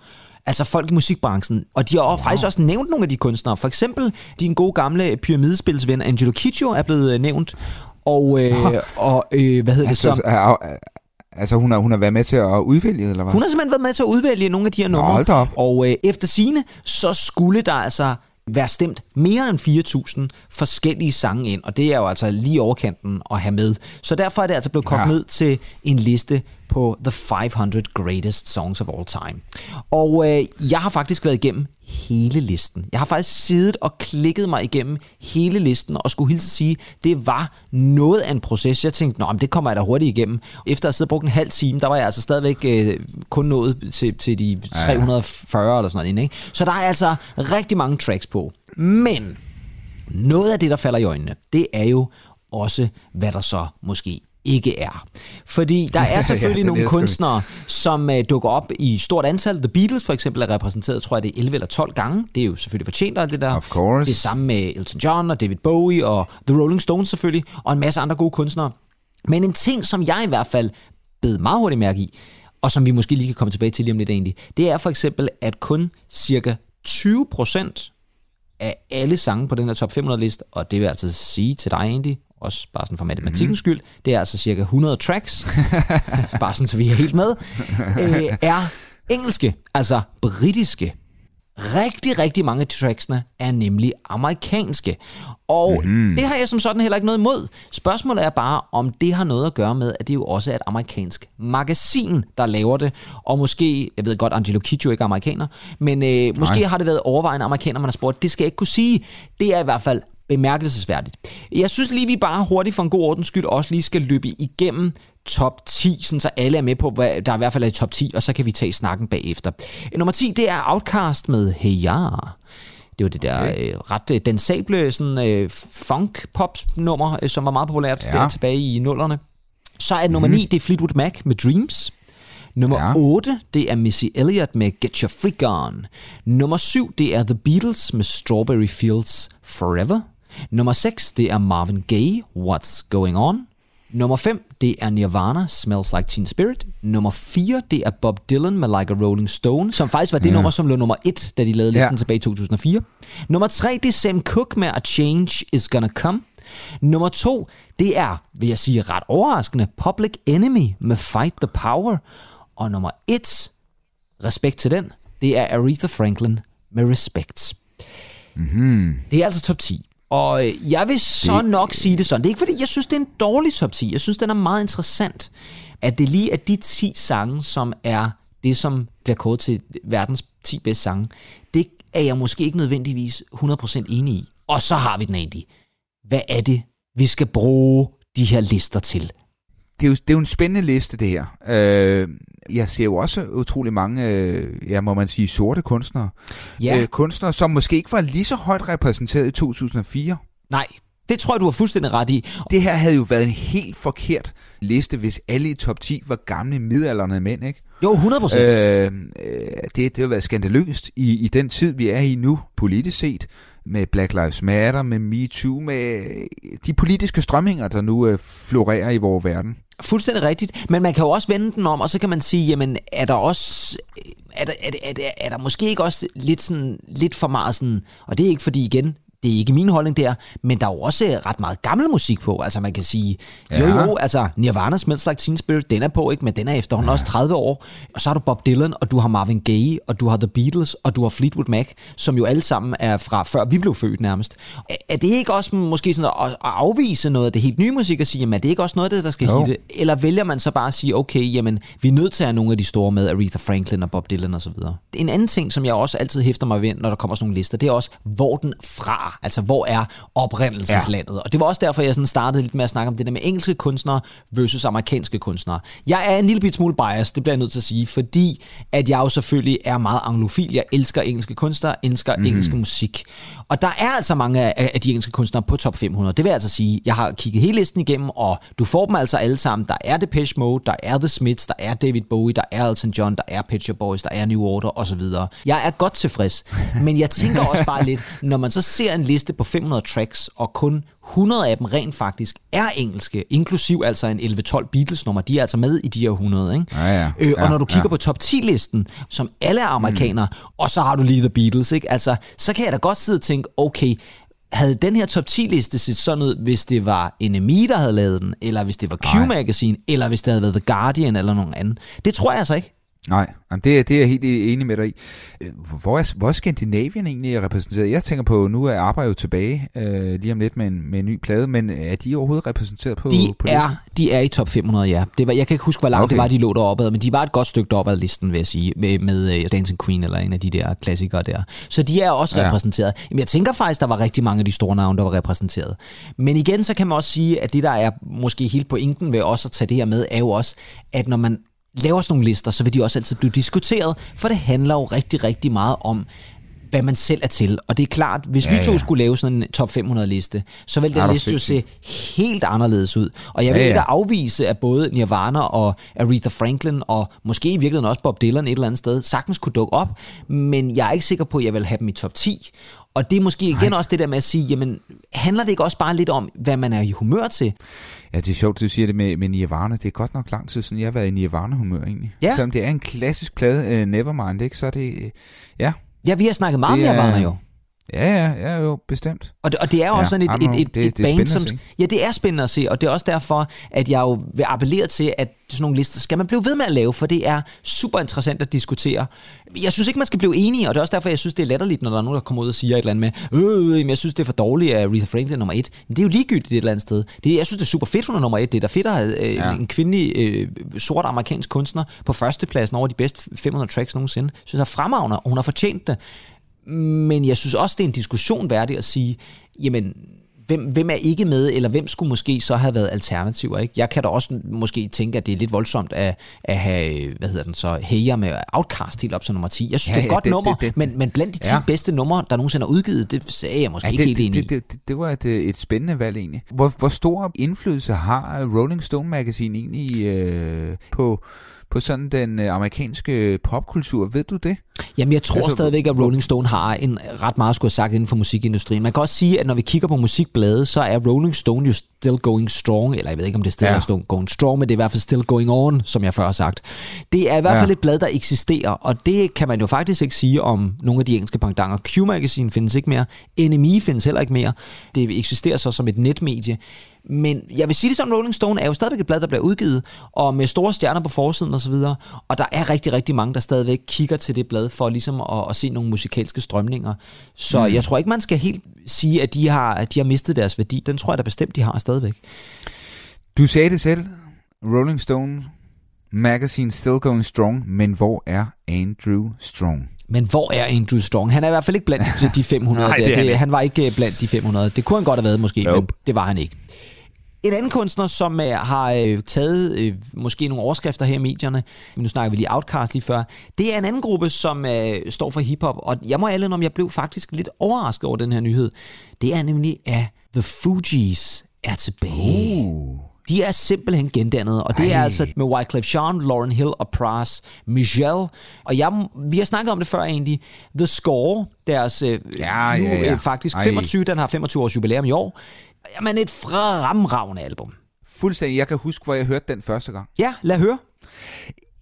altså folk i musikbranchen. Og de har wow. faktisk også nævnt nogle af de kunstnere. For eksempel din gode gamle pyramidespilsven Angelo Kiccio er blevet øh, nævnt. Og, øh, og øh, hvad hedder det så? Altså, altså, altså hun, har, hun har været med til at udvælge, eller hvad? Hun har simpelthen været med til at udvælge nogle af de her numre. hold op. Og øh, efter sine så skulle der altså være stemt mere end 4.000 forskellige sange ind, og det er jo altså lige overkanten at have med. Så derfor er det altså blevet kogt Ja. ja. ned til en liste på The 500 Greatest Songs of All Time. Og øh, jeg har faktisk været igennem hele listen. Jeg har faktisk siddet og klikket mig igennem hele listen, og skulle hilse sige, det var noget af en proces. Jeg tænkte, nå, men det kommer jeg da hurtigt igennem. Efter at have siddet og brugt en halv time, der var jeg altså stadigvæk øh, kun nået til, til de 340 eller sådan noget. Ikke? Så der er altså rigtig mange tracks på. Men noget af det, der falder i øjnene, det er jo også, hvad der så måske ikke er. Fordi der er selvfølgelig den nogle kunstnere, som øh, dukker op i stort antal. The Beatles for eksempel er repræsenteret, tror jeg, det er 11 eller 12 gange. Det er jo selvfølgelig fortjent af det der. Of course. Det samme med Elton John og David Bowie og The Rolling Stones selvfølgelig, og en masse andre gode kunstnere. Men en ting, som jeg i hvert fald bed meget hurtigt mærke i, og som vi måske lige kan komme tilbage til lige om lidt egentlig, det er for eksempel, at kun cirka 20 procent af alle sange på den her top 500 liste, og det vil altså sige til dig egentlig, også bare sådan for matematikkens mm. skyld, det er altså cirka 100 tracks, bare sådan så vi er helt med, øh, er engelske, altså britiske. Rigtig, rigtig mange af tracksene er nemlig amerikanske. Og Mhm. mm-hmm. det har jeg som sådan heller ikke noget imod. Spørgsmålet er bare, om det har noget at gøre med, at det jo også er et amerikansk magasin, der laver det. Og måske, jeg ved godt, Angelo Kidjo ikke er amerikaner, men øh, måske har det været overvejende amerikaner, man har spurgt. Det skal jeg ikke kunne sige. Det er i hvert fald bemærkelsesværdigt. Jeg synes lige, vi bare hurtigt for en god ordens skyld også lige skal løbe igennem top 10, sådan så alle er med på, hvad der i hvert fald er i top 10, og så kan vi tage snakken bagefter. Nummer 10, det er Outcast med Hey Ya. Det var det der okay. øh, ret øh, densable sådan, øh, funk-pop-nummer, øh, som var meget populært Ja. der tilbage i nullerne. Så er nummer 9, det er Fleetwood Mac med Dreams. Nummer ja. 8, det er Missy Elliott med Get Your Freak On. Nummer 7, det er The Beatles med Strawberry Fields Forever. Nummer 6, det er Marvin Gaye, What's Going On. Nummer 5, det er Nirvana, Smells Like Teen Spirit. Nummer 4, det er Bob Dylan med Like a Rolling Stone, som faktisk var det ja. nummer, som lå nummer 1, da de lavede listen Ja. tilbage i 2004. Nummer 3, det er Sam Cooke med A Change Is Gonna Come. Nummer 2, det er, vil jeg sige ret overraskende, Public Enemy med Fight the Power. Og nummer 1, respekt til den, det er Aretha Franklin med Respect. Mm-hmm. Det er altså top 10. Og øh, jeg vil så det... nok sige det sådan. Det er ikke fordi, jeg synes, det er en dårlig top 10. Jeg synes, den er meget interessant, at det lige er de 10 sange, som er det, som bliver kåret til verdens 10 bedste sange. Det er jeg måske ikke nødvendigvis 100% enig i. Og så har vi den egentlig. Hvad er det, vi skal bruge de her lister til? Det, er jo, det er jo en spændende liste, det her. Øh, jeg ser jo også utrolig mange, øh, ja, må man sige, sorte kunstnere. Ja. Øh, kunstnere, som måske ikke var lige så højt repræsenteret i 2004. Nej, det tror jeg, du har fuldstændig ret i. Det her havde jo været en helt forkert liste, hvis alle i top 10 var gamle midaldrende mænd, ikke? Jo, 100%. Øh, Øh, øh, det, det har været skandaløst i, i den tid, vi er i nu, politisk set, med Black Lives Matter, med MeToo, med øh, de politiske strømninger, der nu øh, florerer i vores verden. Fuldstændig rigtigt. Men man kan jo også vende den om, og så kan man sige, jamen, er der også... Øh, er der, er, der, er, der, er der måske ikke også lidt, sådan, lidt for meget sådan... Og det er ikke fordi, igen, det er ikke min holdning der, men der er jo også ret meget gammel musik på. Altså man kan sige, jo Ja. jo, altså Nirvana Smells Like Teen Spirit, den er på, ikke? Men den er efterhånden ja. også 30 år. Og så har du Bob Dylan, og du har Marvin Gaye, og du har The Beatles, og du har Fleetwood Mac, som jo alle sammen er fra før vi blev født nærmest. Er- det ikke også måske sådan at, at afvise noget af det helt nye musik og sige, jamen er det ikke også noget af det, der skal Jo. hitte? Eller vælger man så bare at sige, okay, jamen vi er nødt til at have nogle af de store med, Aretha Franklin og Bob Dylan og så videre. En anden ting, som jeg også altid hæfter mig ved, når der kommer sådan nogle lister, det er også, hvor den fra, altså hvor er oprindelseslandet. Ja. Og det var også derfor, jeg sådan startede lidt med at snakke om det der med engelske kunstnere versus amerikanske kunstnere. Jeg er en lille bit smule biased, det bliver jeg nødt til at sige, fordi at jeg jo selvfølgelig er meget anglofil. Jeg elsker engelske kunstnere, elsker mm. engelsk musik. Og der er altså mange af, af de engelske kunstnere på top 500. Det vil altså sige. Jeg har kigget hele listen igennem, og du får dem altså alle sammen. Der er Depeche Mode, der er The Smiths, der er David Bowie, der er Elton John, der er Pet Shop Boys, der er New Order osv. Jeg er godt tilfreds, men jeg tænker også bare lidt, når man så ser en liste på 500 tracks, og kun 100 af dem rent faktisk er engelske, inklusiv altså en 11-12 Beatles-nummer, de er altså med i de her 100, ikke? Ja, ja. Øh, og Ja, når du kigger ja. på top 10-listen, som alle er amerikanere, mm. og så har du lige The Beatles, ikke? Altså, så kan jeg da godt sidde og tænke, okay, havde den her top 10-liste set sådan ud, hvis det var NME, der havde lavet den, eller hvis det var Q-Magazine, eller hvis det havde været The Guardian, eller nogen anden. Det tror jeg altså ikke. Nej, det, er- det er jeg helt enig med dig i. Øh, Hvor er, hvor er Skandinavien egentlig repræsenteret? Jeg tænker på, nu er ABBA jo tilbage øh, lige om lidt med en, med en ny plade, men er de overhovedet repræsenteret på, De på er, de er i top 500, ja. Det var, jeg kan ikke huske, hvor langt okay. Det var, de lå deroppe men de var et godt stykke deroppe ad listen, vil jeg sige, med, med uh, Dancing Queen eller en af de der klassikere der. Så de er også. Ja. repræsenteret. Jamen, jeg tænker faktisk, der var rigtig mange af de store navne, der var repræsenteret. Men igen, så kan man også sige, at det, der er måske helt pointen ved også at tage det her med, er jo også, at når man laver sådan nogle lister, så vil de også altid blive diskuteret, for det handler jo rigtig, rigtig meget om, hvad man selv er til. Og det er klart, hvis ja, Ja, vi to ja. skulle lave sådan en top 500 liste, så vil den du liste jo se helt anderledes ud. Og jeg vil Ja, ikke ja. afvise, at både Nirvana og Aretha Franklin, og måske i virkeligheden også Bob Dylan et eller andet sted, sagtens kunne dukke op, men jeg er ikke sikker på, at jeg vil have dem i top 10. Og det er måske igen også det der med at sige, jamen, handler det ikke også bare lidt om, hvad man er i humør til? Ja, det er sjovt, du siger det med, med Nirvana. Det er godt nok lang tid siden, jeg har været i Nirvana-humør egentlig. Ja. Selvom det er en klassisk plade, uh, Nevermind, ikke? så er det... Uh, ja, Ja, vi har snakket meget om Nirvana jo. Ja, ja, ja, jo, bestemt. Og det, og det er jo Ja, også sådan et, et, et, Det- et det er band, som... Ja, det er spændende at se, og det er også derfor, at jeg jo vil appellere til, at sådan nogle lister skal man blive ved med at lave, for det er super interessant at diskutere. Jeg synes ikke, man skal blive enige, og det er også derfor, jeg synes, det er latterligt, når der er nogen, der kommer ud og siger et eller andet med, øh, jamen, jeg synes, det er for dårligt, at Aretha Franklin er nummer et. Men det er jo ligegyldigt et eller andet sted. Det, jeg synes, det er super fedt, hun er nummer et. Det er da fedt at have øh, Ja. en kvindelig øh, sort amerikansk kunstner på førstepladsen over de bedste 500 tracks nogensinde. Jeg synes, det er fremragende, og hun har fortjent det. Men jeg synes også, det er en diskussion værdig at sige, jamen, hvem, hvem er ikke med, eller hvem skulle måske så have været alternativer, ikke? Jeg kan da også måske tænke, at det er lidt voldsomt at, at have, hvad hedder den så, Heya med Outcast helt op som nummer 10. Jeg synes, Ja, det er et ja, godt det- nummer, det- det- men, men blandt de 10 Ja. bedste numre, der nogensinde er udgivet, det sagde jeg måske Ja, ikke det, helt enig i. det, det, det, det var et, øh, et spændende valg egentlig. Hvor, hvor stor indflydelse har Rolling Stone Magazine egentlig øh, på, på sådan den øh, amerikanske popkultur? Ved du det? Jamen, jeg tror altså, stadigvæk, at Rolling Stone har en ret meget skulle have sagt inden for musikindustrien. Man kan også sige, at når vi kigger på musikblade, så er Rolling Stone jo still going strong, eller jeg ved ikke, om det er still Ja. ja. going strong, men det er i hvert fald still going on, som jeg før har sagt. Det er i hvert Ja. fald et blad, der eksisterer, og det kan man jo faktisk ikke sige om nogle af de engelske pangdanger. Q-Magazine findes ikke mere, NME findes heller ikke mere. Det eksisterer så som et netmedie. Men jeg vil sige det sådan, Rolling Stone er jo stadigvæk et blad, der bliver udgivet, og med store stjerner på forsiden osv., og der er rigtig, rigtig mange, der stadigvæk kigger til det blad for ligesom at, at se nogle musikalske strømninger. Så mm. jeg tror ikke, man skal helt sige, at de, har, at de har mistet deres værdi. Den tror jeg da bestemt, de har stadigvæk. Du sagde det selv. Rolling Stone Magazine still going strong, men hvor er Andrew Strong? Men hvor er Andrew Strong? Han er i hvert fald ikke blandt de- de 500 Nej, der. det han Det, ikke. han var ikke øh, blandt de 500. Det kunne han godt have været måske, Nope. men det var han ikke. En anden kunstner, som øh, har øh, taget øh, måske nogle overskrifter her i medierne, men nu snakker vi lige Outcast lige før, det er en anden gruppe, som øh, står for hiphop, og jeg må alle om jeg blev faktisk lidt overrasket over den her nyhed. Det er nemlig, at The Fugees er tilbage. Uh. De er simpelthen gendannet, og det Ej. er altså med Wyclef Jean, Lauren Hill og Pras Michel. Og jeg, vi har snakket om det før egentlig. The Score, deres øh, Ja, nu ja, ja. øh, faktisk Ej. 25, den har 25 års jubilæum i år. Jamen et fremragende album. Fuldstændig. Jeg kan huske, hvor jeg hørte den første gang. Ja, lad høre.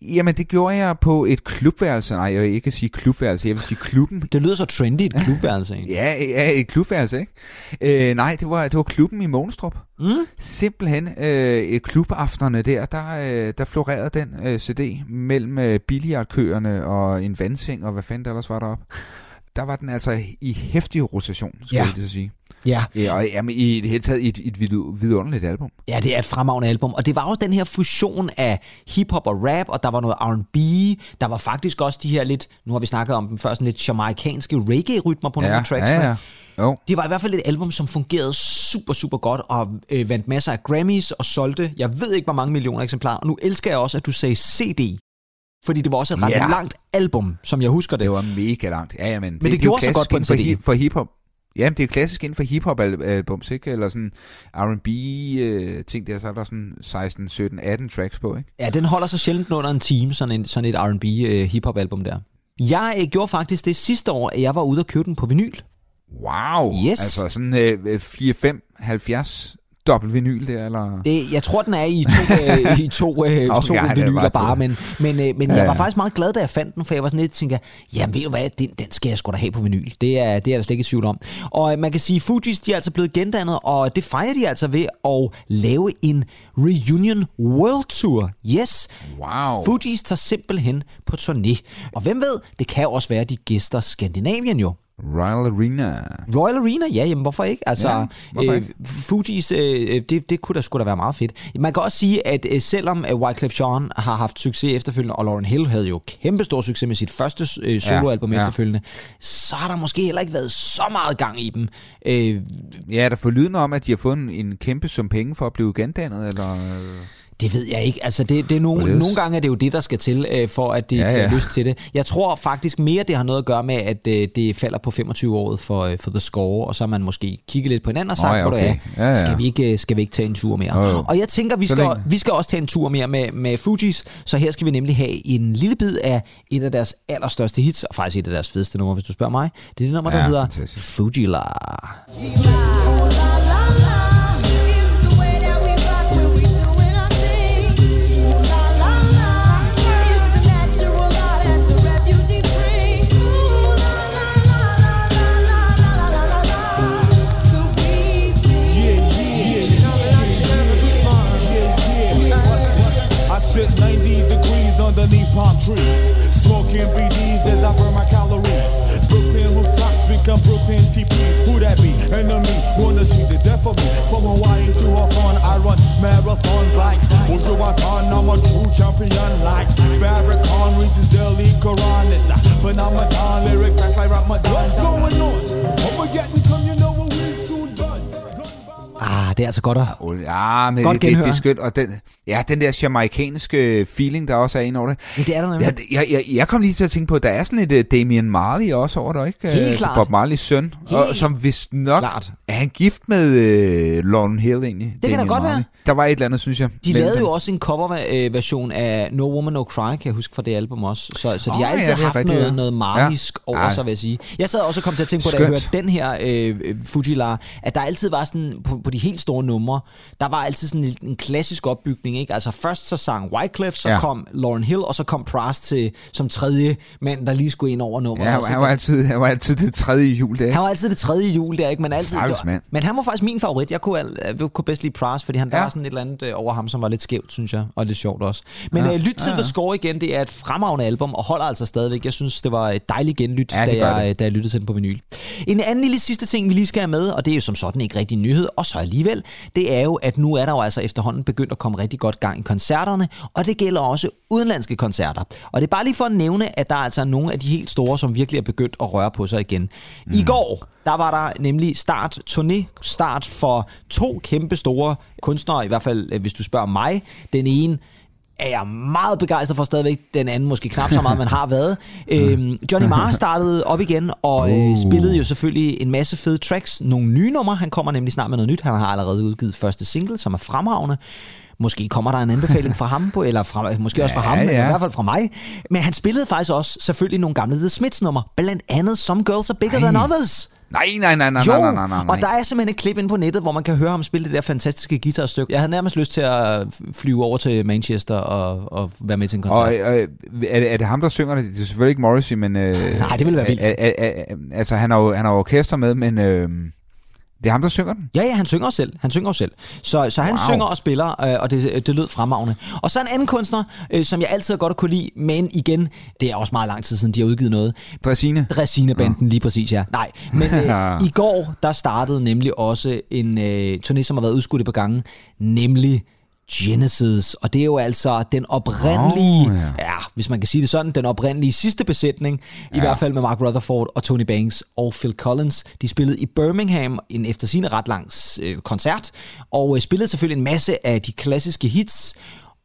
Jamen, det gjorde jeg på et klubværelse. Nej, jeg vil ikke sige klubværelse, jeg vil sige klubben. Det lyder så trendy, et klubværelse egentlig. Ja, ja et klubværelse, ikke? Øh, nej, det var, det var klubben i Mogenstrup. Mm? Simpelthen øh, klubaftenerne der, der, øh, der florerede den øh, CD mellem øh, billiardkøerne og en vandseng og hvad fanden der ellers var deroppe. Der var den altså i hæftig rotation, skal Ja. jeg lige sige. Ja. Ja, og jamen, i det hele taget et, et vidu- vidunderligt album. Ja, det er et fremragende album, og det var jo den her fusion af hiphop og rap, og der var noget R&B, der var faktisk også de her lidt, nu har vi snakket om dem før, sådan lidt jamaikanske reggae-rytmer på nogle af tracksene. ja, ja. Jo. Det var i hvert fald et album, som fungerede super, super godt og øh, vandt masser af Grammys og solgte, jeg ved ikke, hvor mange millioner eksemplarer. Og nu elsker jeg også, at du sagde CD, fordi det var også et ret Ja. langt album, som jeg husker det. Det var mega langt. Ja, ja, men, det jo gjorde sig klassisk godt på en for, CD. hi- for hiphop. Jamen, det er klassisk inden for hiphop-albums, ikke? Eller sådan R&B-ting der, så er der sådan 16, 17, 18 tracks på, ikke? Ja, den holder sig sjældent under en time, sådan, en, sådan et R&B øh, hiphop album der. Jeg øh, gjorde faktisk det sidste år, at jeg var ude og købe den på vinyl. Wow! Yes. Altså sådan øh, 4, 5, 70 dobbelt vinyl der, eller? Det, jeg tror, den er i to, øh, i to, øh, Okay, to ja, er vinyler bare men, men, øh, men Ja, jeg var faktisk meget glad, da jeg fandt den, for jeg var sådan lidt tænker, jamen ved du hvad, den, den skal jeg sgu da have på vinyl. Det er, det er der slet ikke i tvivl om. Og øh, man kan sige, Fugees, de er altså blevet gendannet, og det fejrer de altså ved at lave en Reunion World Tour. Yes, Wow! Fugees tager simpelthen på turné. Og hvem ved, det kan også være, at de gæster Skandinavien jo. Royal Arena. Royal Arena, ja, jamen hvorfor ikke? Altså, Ja, hvorfor øh, ikke? Fugees, øh, det, det kunne da sgu da være meget fedt. Man kan også sige, at øh, selvom øh, Wyclef Jean har haft succes efterfølgende, og Lauren Hill havde jo kæmpe stor succes med sit første øh, soloalbum Ja, ja, efterfølgende, så har der måske heller ikke været så meget gang i dem. Øh, Ja, der får lyden om, at de har fået en, en kæmpe sum penge for at blive gendannet, eller... øh, Det ved jeg ikke. Altså, det, det er nogle, Hvorledes? nogle gange er det jo det, der skal til, øh, for at det Ja, ja, lyst til det. Jeg tror faktisk mere, det har noget at gøre med, at øh, det falder på 25-året for, øh, for The Score, og så har man måske kigget lidt på hinanden og sagt, Nå ja, hvor du okay. er, Ja, ja. skal, vi ikke, øh, skal vi ikke tage en tur mere? Jo. Og jeg tænker, vi Så skal, længe. vi skal også tage en tur mere med, med Fugees, så her skal vi nemlig have en lille bid af et af deres allerstørste hits, og faktisk et af deres fedeste numre, hvis du spørger mig. Det er det nummer, der Ja, hedder fantastisk. Fujila. It's of me. From Hawaii to Hawthorne, I run marathons like Uju Watan, I'm a true champion like Farrakhan reaches Delhi Quran. It's a phenomenon, lyric facts like Ramadan. What's going on? Armageddon come, det er altså godt at... Ja, men Godt det, det, det, genhør. er skønt. Og den, ja, den der jamaikanske feeling, der også er inde over det. Ja, det er der nemlig. Jeg, jeg, jeg, jeg kom lige til at tænke på, at der er sådan et uh, Damian Marley også over der, ikke? Helt Altså klart. Bob Marleys søn. Helt og, som vist nok... klart. Er han gift med uh, Lauren Hill egentlig? da Damian godt være. Marley? Der var et eller andet, synes jeg. De lavede dem. jo også en coverversion af No Woman No Cry, kan jeg huske fra det album også. Så, så de Åh, har altid ja, det haft rigtigt, noget, ja. noget magisk Ja. over Ja. sig, vil jeg sige. Jeg sad også og kom til at tænke på, da jeg hørte den her øh, Fujilar, at der altid var sådan, på, på de helt store numre, der var altid sådan en, en klassisk opbygning, ikke? Altså først så sang Wyclef, så Ja. kom Lauren Hill, og så kom Pras til som tredje mand, der lige skulle ind over nummeret. Ja, han, var altid, han var altid det tredje jul der. Han var altid det tredje jul der, ikke? Men, altid, var, mand. men han var faktisk min favorit. Jeg kunne, al- jeg kunne bedst lide Pras, fordi han der Ja. var sådan et eller andet øh, over ham, som var lidt skævt, synes jeg, og lidt sjovt også. Men Ja. øh, lyt til Ja, ja. The Score igen. Det er et fremragende album, og holder altså stadigvæk. Jeg synes, det var et dejligt genlyt, Ja, da, jeg, det. da jeg lyttede til den på vinyl. En anden lille sidste ting, vi lige skal have med, og det er jo som sådan ikke rigtig nyhed, og så alligevel, det er jo, at nu er der jo altså efterhånden begyndt at komme rigtig godt gang i koncerterne, og det gælder også udenlandske koncerter. Og det er bare lige for at nævne, at der er altså nogle af de helt store, som virkelig er begyndt at røre på sig igen. Mm. I går, der var der nemlig start, turné start for to kæmpe store kunstnere, i hvert fald øh, hvis du spørger mig. Den ene er jeg meget begejstret for stadigvæk. Den anden måske knap så meget, man har været. Øhm, Johnny Marr startede op igen og øh, spillede jo selvfølgelig en masse fede tracks. Nogle nye numre. Han kommer nemlig snart med noget nyt. Han har allerede udgivet første single, som er fremragende. Måske kommer der en anbefaling fra ham på, eller fra, måske også fra Ja, ham, men i ja. hvert fald fra mig. Men han spillede faktisk også selvfølgelig nogle gamle The Smiths numre. Blandt andet Some Girls Are Bigger Nej. Than Others. Nej, nej, nej, nej, Jo, nej, nej, nej, nej, og der er simpelthen et klip inde på nettet, hvor man kan høre ham spille det der fantastiske guitarstykke. Jeg havde nærmest lyst til at flyve over til Manchester og, og være med til en koncert. Og øh, er, det, er det ham, der synger det? Det er selvfølgelig ikke Morrissey, men... Øh, Nej, det ville være vildt. Øh, øh, øh, øh, altså, han har jo han har orkester med, men øh, det er ham, der synger den. Ja, ja, han synger selv. Han synger selv. Så, så han Wow. synger og spiller, øh, og det, det lød fremragende. Og så en anden kunstner, øh, som jeg altid har godt at kunne lide, men igen, det er også meget lang tid siden, de har udgivet noget. Dresine. Dresine-banden, lige præcis, ja. Nej, men Ja. øh, i går, der startede nemlig også en øh, turné, som har været udskudt et par gange, nemlig Genesis, og det er jo altså den oprindelige, oh, ja. ja, hvis man kan sige det sådan, den oprindelige sidste besætning, ja. i hvert fald med Mark Rutherford og Tony Banks og Phil Collins. De spillede i Birmingham en efter sine ret lang øh, koncert, og øh, spillede selvfølgelig en masse af de klassiske hits,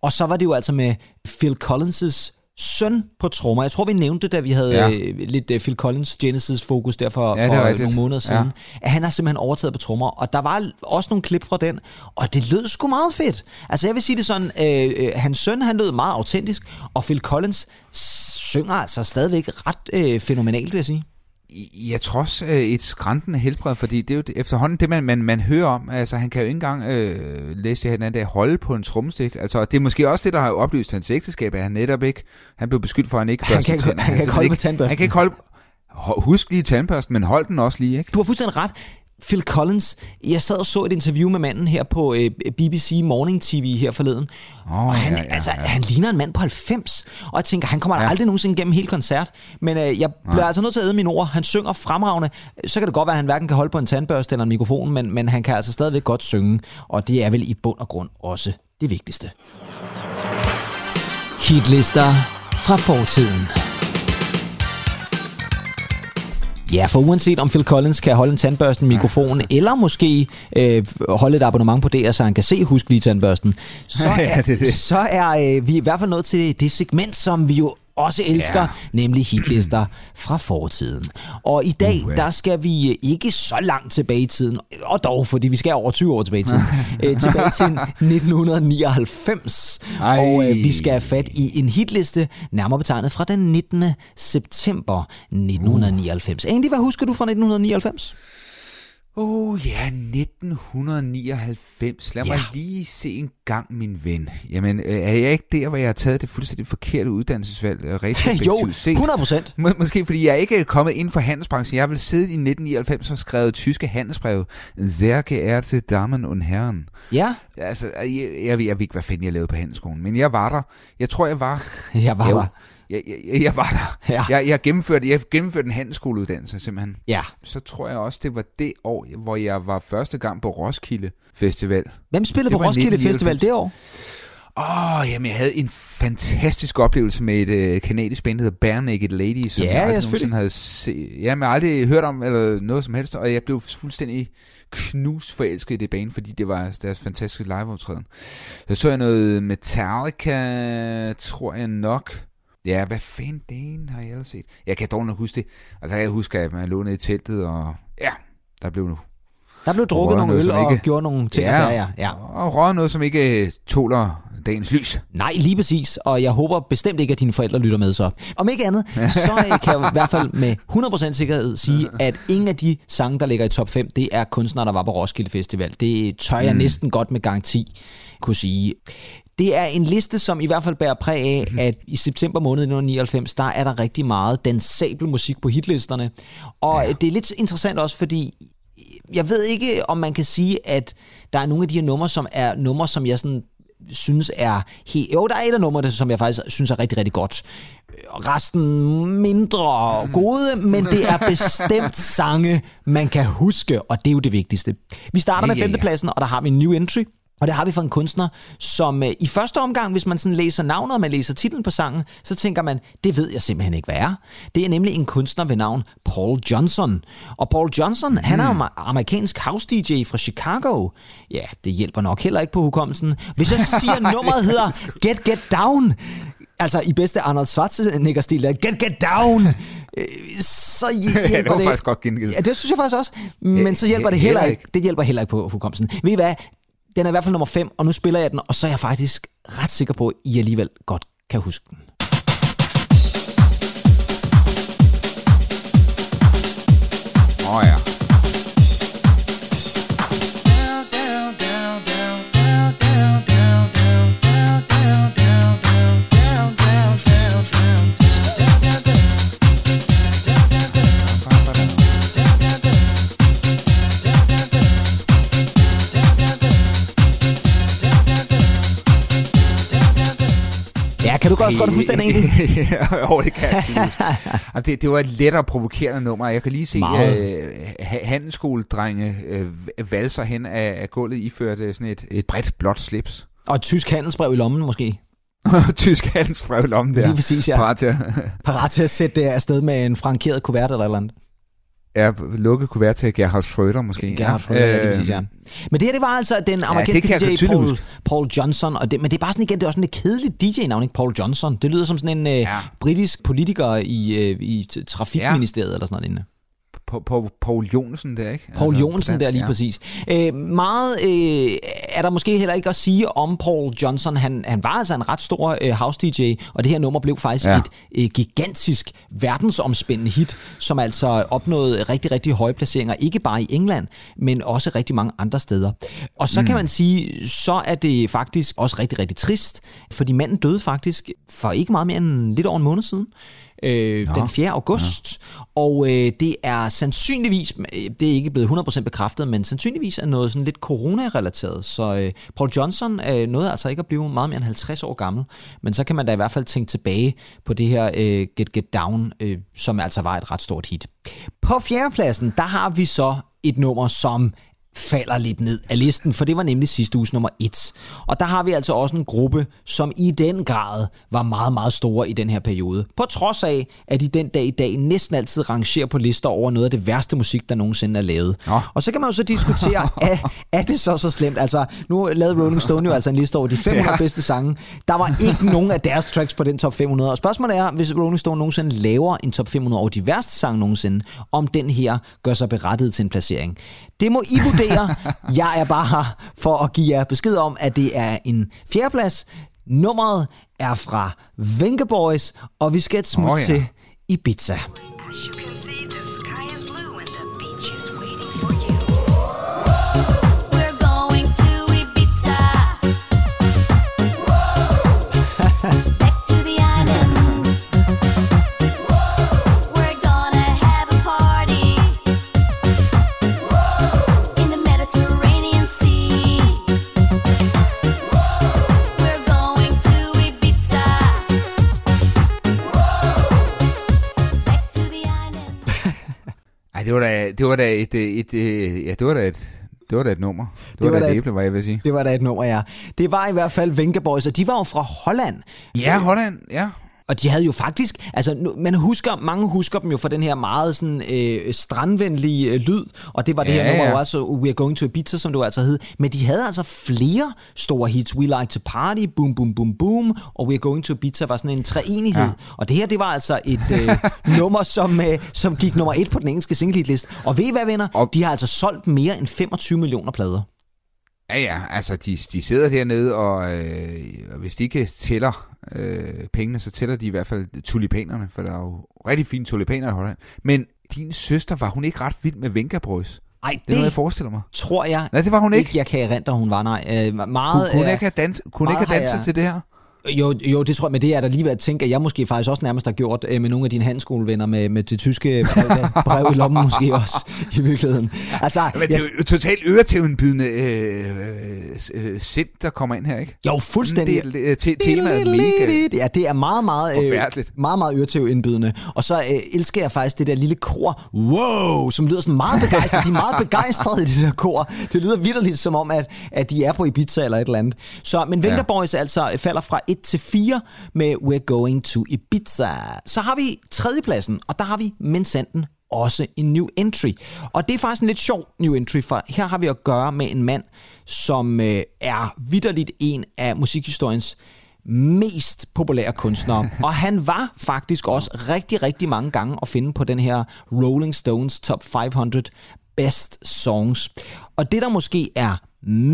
og så var det jo altså med Phil Collins' søn på trommer. Jeg tror, vi nævnte det, da vi havde Ja. ja. lidt uh, Phil Collins Genesis fokus der for, Ja, for rigtigt. nogle måneder siden. Ja. At han har simpelthen overtaget på trommer. Og der var også nogle klip fra den, og det lød sgu meget fedt. Altså jeg vil sige det sådan, øh, øh, hans søn han lød meget autentisk, og Phil Collins synger altså stadigvæk ret øh, fænomenalt, vil jeg sige. Jeg tror også øh, et skræntende helbred, fordi det er jo det, efterhånden det, man, man, man hører om. Altså, han kan jo ikke engang, øh, læse jeg her den anden dag, holde på en trommestik. Altså, det er måske også det, der har oplyst hans ægteskab, at han netop ikke, han blev beskyldt for, at han ikke Han børster kan ikke- han kan ikke holde ikke- på tandbørsten. Han kan ikke holde, Ho- husk lige tandbørsten, men hold den også lige, ikke? Du har fuldstændig ret. Phil Collins, jeg sad og så et interview med manden her på øh, BBC Morning TV her forleden. Åh, og han, ja, ja, altså, ja. han ligner en mand på 90. Og jeg tænker, han kommer Ja. ja. aldrig nogensinde gennem hele koncert. Men øh, jeg bliver altså nødt til at æde mine ord. Han synger fremragende. Så kan det godt være, at han hverken kan holde på en tandbørste eller en mikrofon, men, men han kan altså stadigvæk godt synge. Og det er vel i bund og grund også det vigtigste. Hitlister fra fortiden. Ja, for uanset om Phil Collins kan holde en tandbørste, en mikrofon, eller måske øh, holde et abonnement på DR, så han kan se Husk lige tandbørsten, så Ja, er, det er det. Så er øh, vi i hvert fald nået til det segment, som vi jo også elsker, Ja. nemlig hitlister fra fortiden. Og i dag, Uha. der skal vi øh, ikke så langt tilbage i tiden, og dog, fordi vi skal over 20 år tilbage i tiden, øh, tilbage til 1999. Ej. Og øh, vi skal have fat i en hitliste, nærmere betegnet fra den 19. september 1999. Andy, hvad husker du fra 1999? Oh ja, 1999. Lad mig Ja. lige se en gang, min ven. Jamen, øh, er jeg ikke der, hvor jeg har taget det fuldstændig forkerte uddannelsesvalg? øh, jo, retrospektivt set? 100 procent. Må, måske fordi jeg ikke er kommet ind for handelsbranchen. Jeg har vel siddet i 1999 og skrevet tyske handelsbreve. Sehr geehrte Damen und Herren. Ja, Altså, jeg, jeg, jeg, ved, jeg ved ikke, hvad fanden jeg lavede på handelsskolen, men jeg var der. Jeg tror, jeg var... jeg var Jo. der. Jeg, jeg, jeg var der. Ja. Jeg, jeg, gennemførte, jeg gennemførte en handelsskoleuddannelse simpelthen. Ja. Så tror jeg også, det var det år, hvor jeg var første gang på Roskilde Festival. Hvem spillede Det på Roskilde 1999. Festival det år? Åh, oh, jamen jeg havde en fantastisk oplevelse med et øh, kanadisk band, der hedder Bare Naked Ladies, som Ja, jeg aldrig nogensinde havde set. Jamen, jeg aldrig hørt om eller noget som helst, og jeg blev fuldstændig knusforelsket i det band, fordi det var deres fantastiske liveoptræden. Så så jeg noget Metallica, tror jeg nok. Ja, hvad fanden den har jeg ellers set? Jeg kan dog nok huske det. Altså, jeg husker, at man lånede i teltet, og ja, der blev nu Der blev drukket nogle øl og ikke- gjort nogle ting og sager. Ja. og røget noget, som ikke øh, tåler dagens lys. Nej, lige præcis. Og jeg håber bestemt ikke, at dine forældre lytter med så. Om ikke andet, så øh, kan jeg i hvert fald med 100% sikkerhed sige, at ingen af de sange, der ligger i top 5, det er kunstnere, der var på Roskilde Festival. Det tør jeg næsten godt med garanti kunne sige. Det er en liste, som i hvert fald bærer præg af, at i september måned 1999, der er der rigtig meget dansabel musik på hitlisterne. Og ja. det er lidt interessant også, fordi jeg ved ikke, om man kan sige, at der er nogle af de her numre, som er numre, som jeg sådan synes er helt... Jo, der er et af numrene, som jeg faktisk synes er rigtig, rigtig godt. Resten mindre gode, men det er bestemt sange, man kan huske, og det er jo det vigtigste. Vi starter med Ja, ja. femtepladsen, og der har vi en new entry. Og det har vi for en kunstner, som øh, i første omgang, hvis man sådan læser navnet, og man læser titlen på sangen, så tænker man, det ved jeg simpelthen ikke, hvad er. Det er nemlig en kunstner ved navn Paul Johnson. Og Paul Johnson, mm. han er jo amer- amerikansk house DJ fra Chicago. Ja, det hjælper nok heller ikke på hukommelsen. Hvis jeg siger, at nummeret hedder Get Get Down, altså i bedste Arnold Schwarzenegger-stil, der, Get Get Down, øh, så hjælper var det... faktisk godt gengivet. Ja, det synes jeg faktisk også. Men så hjælper he- det heller heller ikke. Det hjælper heller ikke på hukommelsen. Ved I hvad? Den er i hvert fald nummer 5, og nu spiller jeg den, og så er jeg faktisk ret sikker på, at I alligevel godt kan huske den. jo, det kan jeg det, det var et let og provokerende nummer. Jeg kan lige se øh, ha- handelsskoledrenge øh, valser hen af, af gulvet iført sådan et, et bredt blåt slips. Og et tysk handelsbrev i lommen måske. Tysk handelsbrev i lommen der. Lige præcis, ja. Parat til at Parat til at sætte det afsted med en frankeret kuvert eller et eller andet. Ja, lukke kuvert til Gerhard Schröder måske. Gerhard Schröder, ja, lige præcis, ja. Men det her, det var altså den amerikanske jeg DJ Paul. Paul Johnson. Og det, men det er bare sådan igen, det er også sådan et kedeligt DJ-navn, ikke? Paul Johnson. Det lyder som sådan en øh, Ja. britisk politiker i, øh, i trafikministeriet eller sådan noget lignende. Paul Jonsen der, ikke? Paul Altså, Jonsen der lige ja. præcis. Øh, meget øh, er der måske heller ikke at sige om Paul Johnson. Han, han var altså en ret stor øh, house DJ, og det her nummer blev faktisk. Ja. et øh, gigantisk verdensomspændende hit, som altså opnåede rigtig, rigtig høje placeringer, ikke bare i England, men også rigtig mange andre steder. Og så mm. kan man sige, så er det faktisk også rigtig, rigtig trist, fordi manden døde faktisk for ikke meget mere end lidt over en måned siden øh, den 4. august. Ja. Og øh, det er sandsynligvis, øh, det er ikke blevet 100% bekræftet, men sandsynligvis er noget sådan lidt corona-relateret. Så øh, Paul Johnson øh, nåede altså ikke at blive meget mere end 50 år gammel. Men så kan man da i hvert fald tænke tilbage på det her øh, Get Get Down, øh, som altså var et ret stort hit. På fjerdepladsen, der har vi så et nummer, som falder lidt ned af listen, for det var nemlig sidste uges nummer 1. Og der har vi altså også en gruppe, som i den grad var meget, meget store i den her periode. På trods af, at de den dag i dag næsten altid rangerer på lister over noget af det værste musik, der nogensinde er lavet. Nå. Og så kan man jo så diskutere, er, er det så så slemt? Altså, nu lavede Rolling Stone jo altså en liste over de 500 ja. bedste sange. Der var ikke nogen af deres tracks på den top 500. Og spørgsmålet er, hvis Rolling Stone nogensinde laver en top 500 over de værste sange nogensinde, om den her gør sig berettiget til en placering. Det må I vurdere. Jeg er bare her for at give jer besked om, at det er en fjerdeplads. Nummeret er fra Venga Boys, og vi skal et smut oh, ja. til Ibiza. As you can see, det var da, det var da et, øh, et, et, ja, det var da et, det var da et nummer. Det, Det var, var da et æble, hvad jeg vil sige. Det var da et nummer, ja. Det var i hvert fald Venga Boys, og de var jo fra Holland. Ja, Holland, ja. Og de havde jo faktisk, altså nu, man husker, mange husker dem jo for den her meget sådan øh, strandvenlige øh, lyd, og det var det Ja, her nummer ja. jo også, We're Going to Ibiza, som jo altså hed. Men de havde altså flere store hits. We Like to Party, Boom Boom Boom Boom, og We're Going to Ibiza var sådan en treenighed. Ja. Og det her, det var altså et øh, nummer, som, øh, som gik nummer et på den engelske singlehitliste. Og ved I hvad, venner? Og- De har altså solgt mere end 25 millioner plader. Ja, ja, altså de, de sidder dernede, og øh, og hvis de ikke tæller øh, pengene, så tæller de i hvert fald tulipanerne, for der er jo rigtig fine tulipaner i Holland. Men din søster, var hun ikke ret vild med Venga Boys? Ej, Det er det, noget, jeg forestiller mig. tror jeg Nej, det var hun ikke. ikke, jeg kan erindre, hun var, nej. Øh, Hun meget, kunne øh, ikke have, dans, kunne ikke have danset jeg- til det her. Jo, jo, det tror jeg, men det er der lige ved at tænke, at jeg måske faktisk også nærmest har gjort øh, med nogle af dine handskolevenner med, med det tyske brev, brev i lommen måske også, i virkeligheden. Altså, Men det jeg, er jo totalt øretævnbydende øh, øh, øh, sind, der kommer ind her, ikke? jo, fuldstændig. Det, er- te, temaet mega... Ja, det er meget, meget, øh, meget, meget øretæv indbydende. Og så øh, elsker jeg faktisk det der lille kor, wow, som lyder sådan meget begejstret. De er meget begejstrede i det der kor. Det lyder vidderligt som om, at, at de er på Ibiza eller et eller andet. Så, men Venga Ja. Boys altså falder fra 1 til 4 med We're Going to Ibiza. Så har vi tredjepladsen, og der har vi Mensanden også en new entry. Og det er faktisk en lidt sjov new entry, for her har vi at gøre med en mand, som øh, er vidderligt en af musikhistoriens mest populære kunstnere. Og han var faktisk også rigtig, rigtig mange gange at finde på den her Rolling Stones Top 500 Best Songs. Og det, der måske er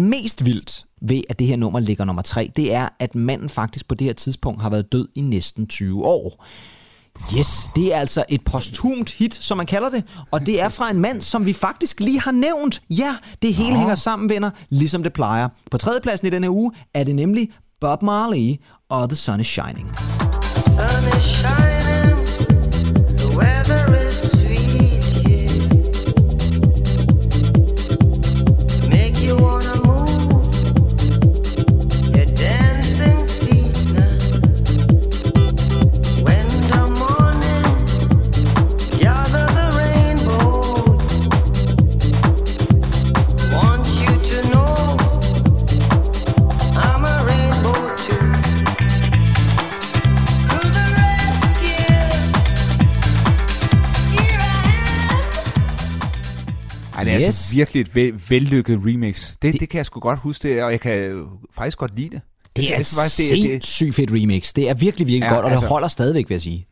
mest vildt ved, at det her nummer ligger nummer 3, det er, at manden faktisk på det her tidspunkt har været død i næsten 20 år. Yes, det er altså et posthumt hit, som man kalder det, og det er fra en mand, som vi faktisk lige har nævnt. Ja, det hele Nå. hænger sammen, venner, ligesom det plejer. På tredjepladsen i denne uge er det nemlig Bob Marley og The Sun is Shining. sun is shining, the weather is Yes. altså virkelig et vel, vellykket remix. Det, det, kan jeg sgu godt huske, det, og jeg kan faktisk godt lide det. Det er et det, er- det, sindssygt fedt remix. Det er virkelig, virkelig Ja, godt, og det altså- holder stadigvæk, vil jeg sige.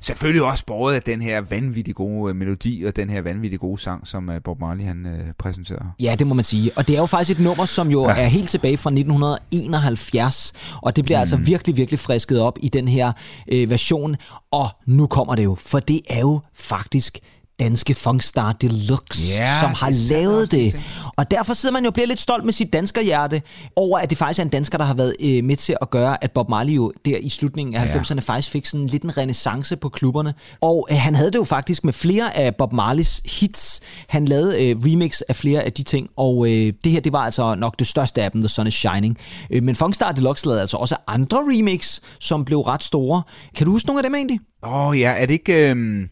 Selvfølgelig også båret af den her vanvittig gode øh, melodi, og den her vanvittig gode sang, som øh, Bob Marley han øh, præsenterer. Ja, det må man sige. Og det er jo faktisk et nummer, som jo ja. er helt tilbage fra 1971. Og det bliver mm. altså virkelig, virkelig frisket op i den her øh, version. Og nu kommer det jo, for det er jo faktisk danske Funkstar Deluxe, Ja, som har det lavet det ting. Og derfor sidder man jo og bliver lidt stolt med sit danskerhjerte over, at det faktisk er en dansker, der har været øh, med til at gøre, at Bob Marley jo der i slutningen af Ja. 90'erne faktisk fik sådan lidt en renaissance på klubberne. Og øh, han havde det jo faktisk med flere af Bob Marleys hits. Han lavede øh, remix af flere af de ting, og øh, det her det var altså nok det største af dem, The Sun is Shining. Øh, men Funkstar Deluxe lavede altså også andre remix, som blev ret store. Kan du huske nogle af dem egentlig? Åh oh, ja, er det ikke... Øh,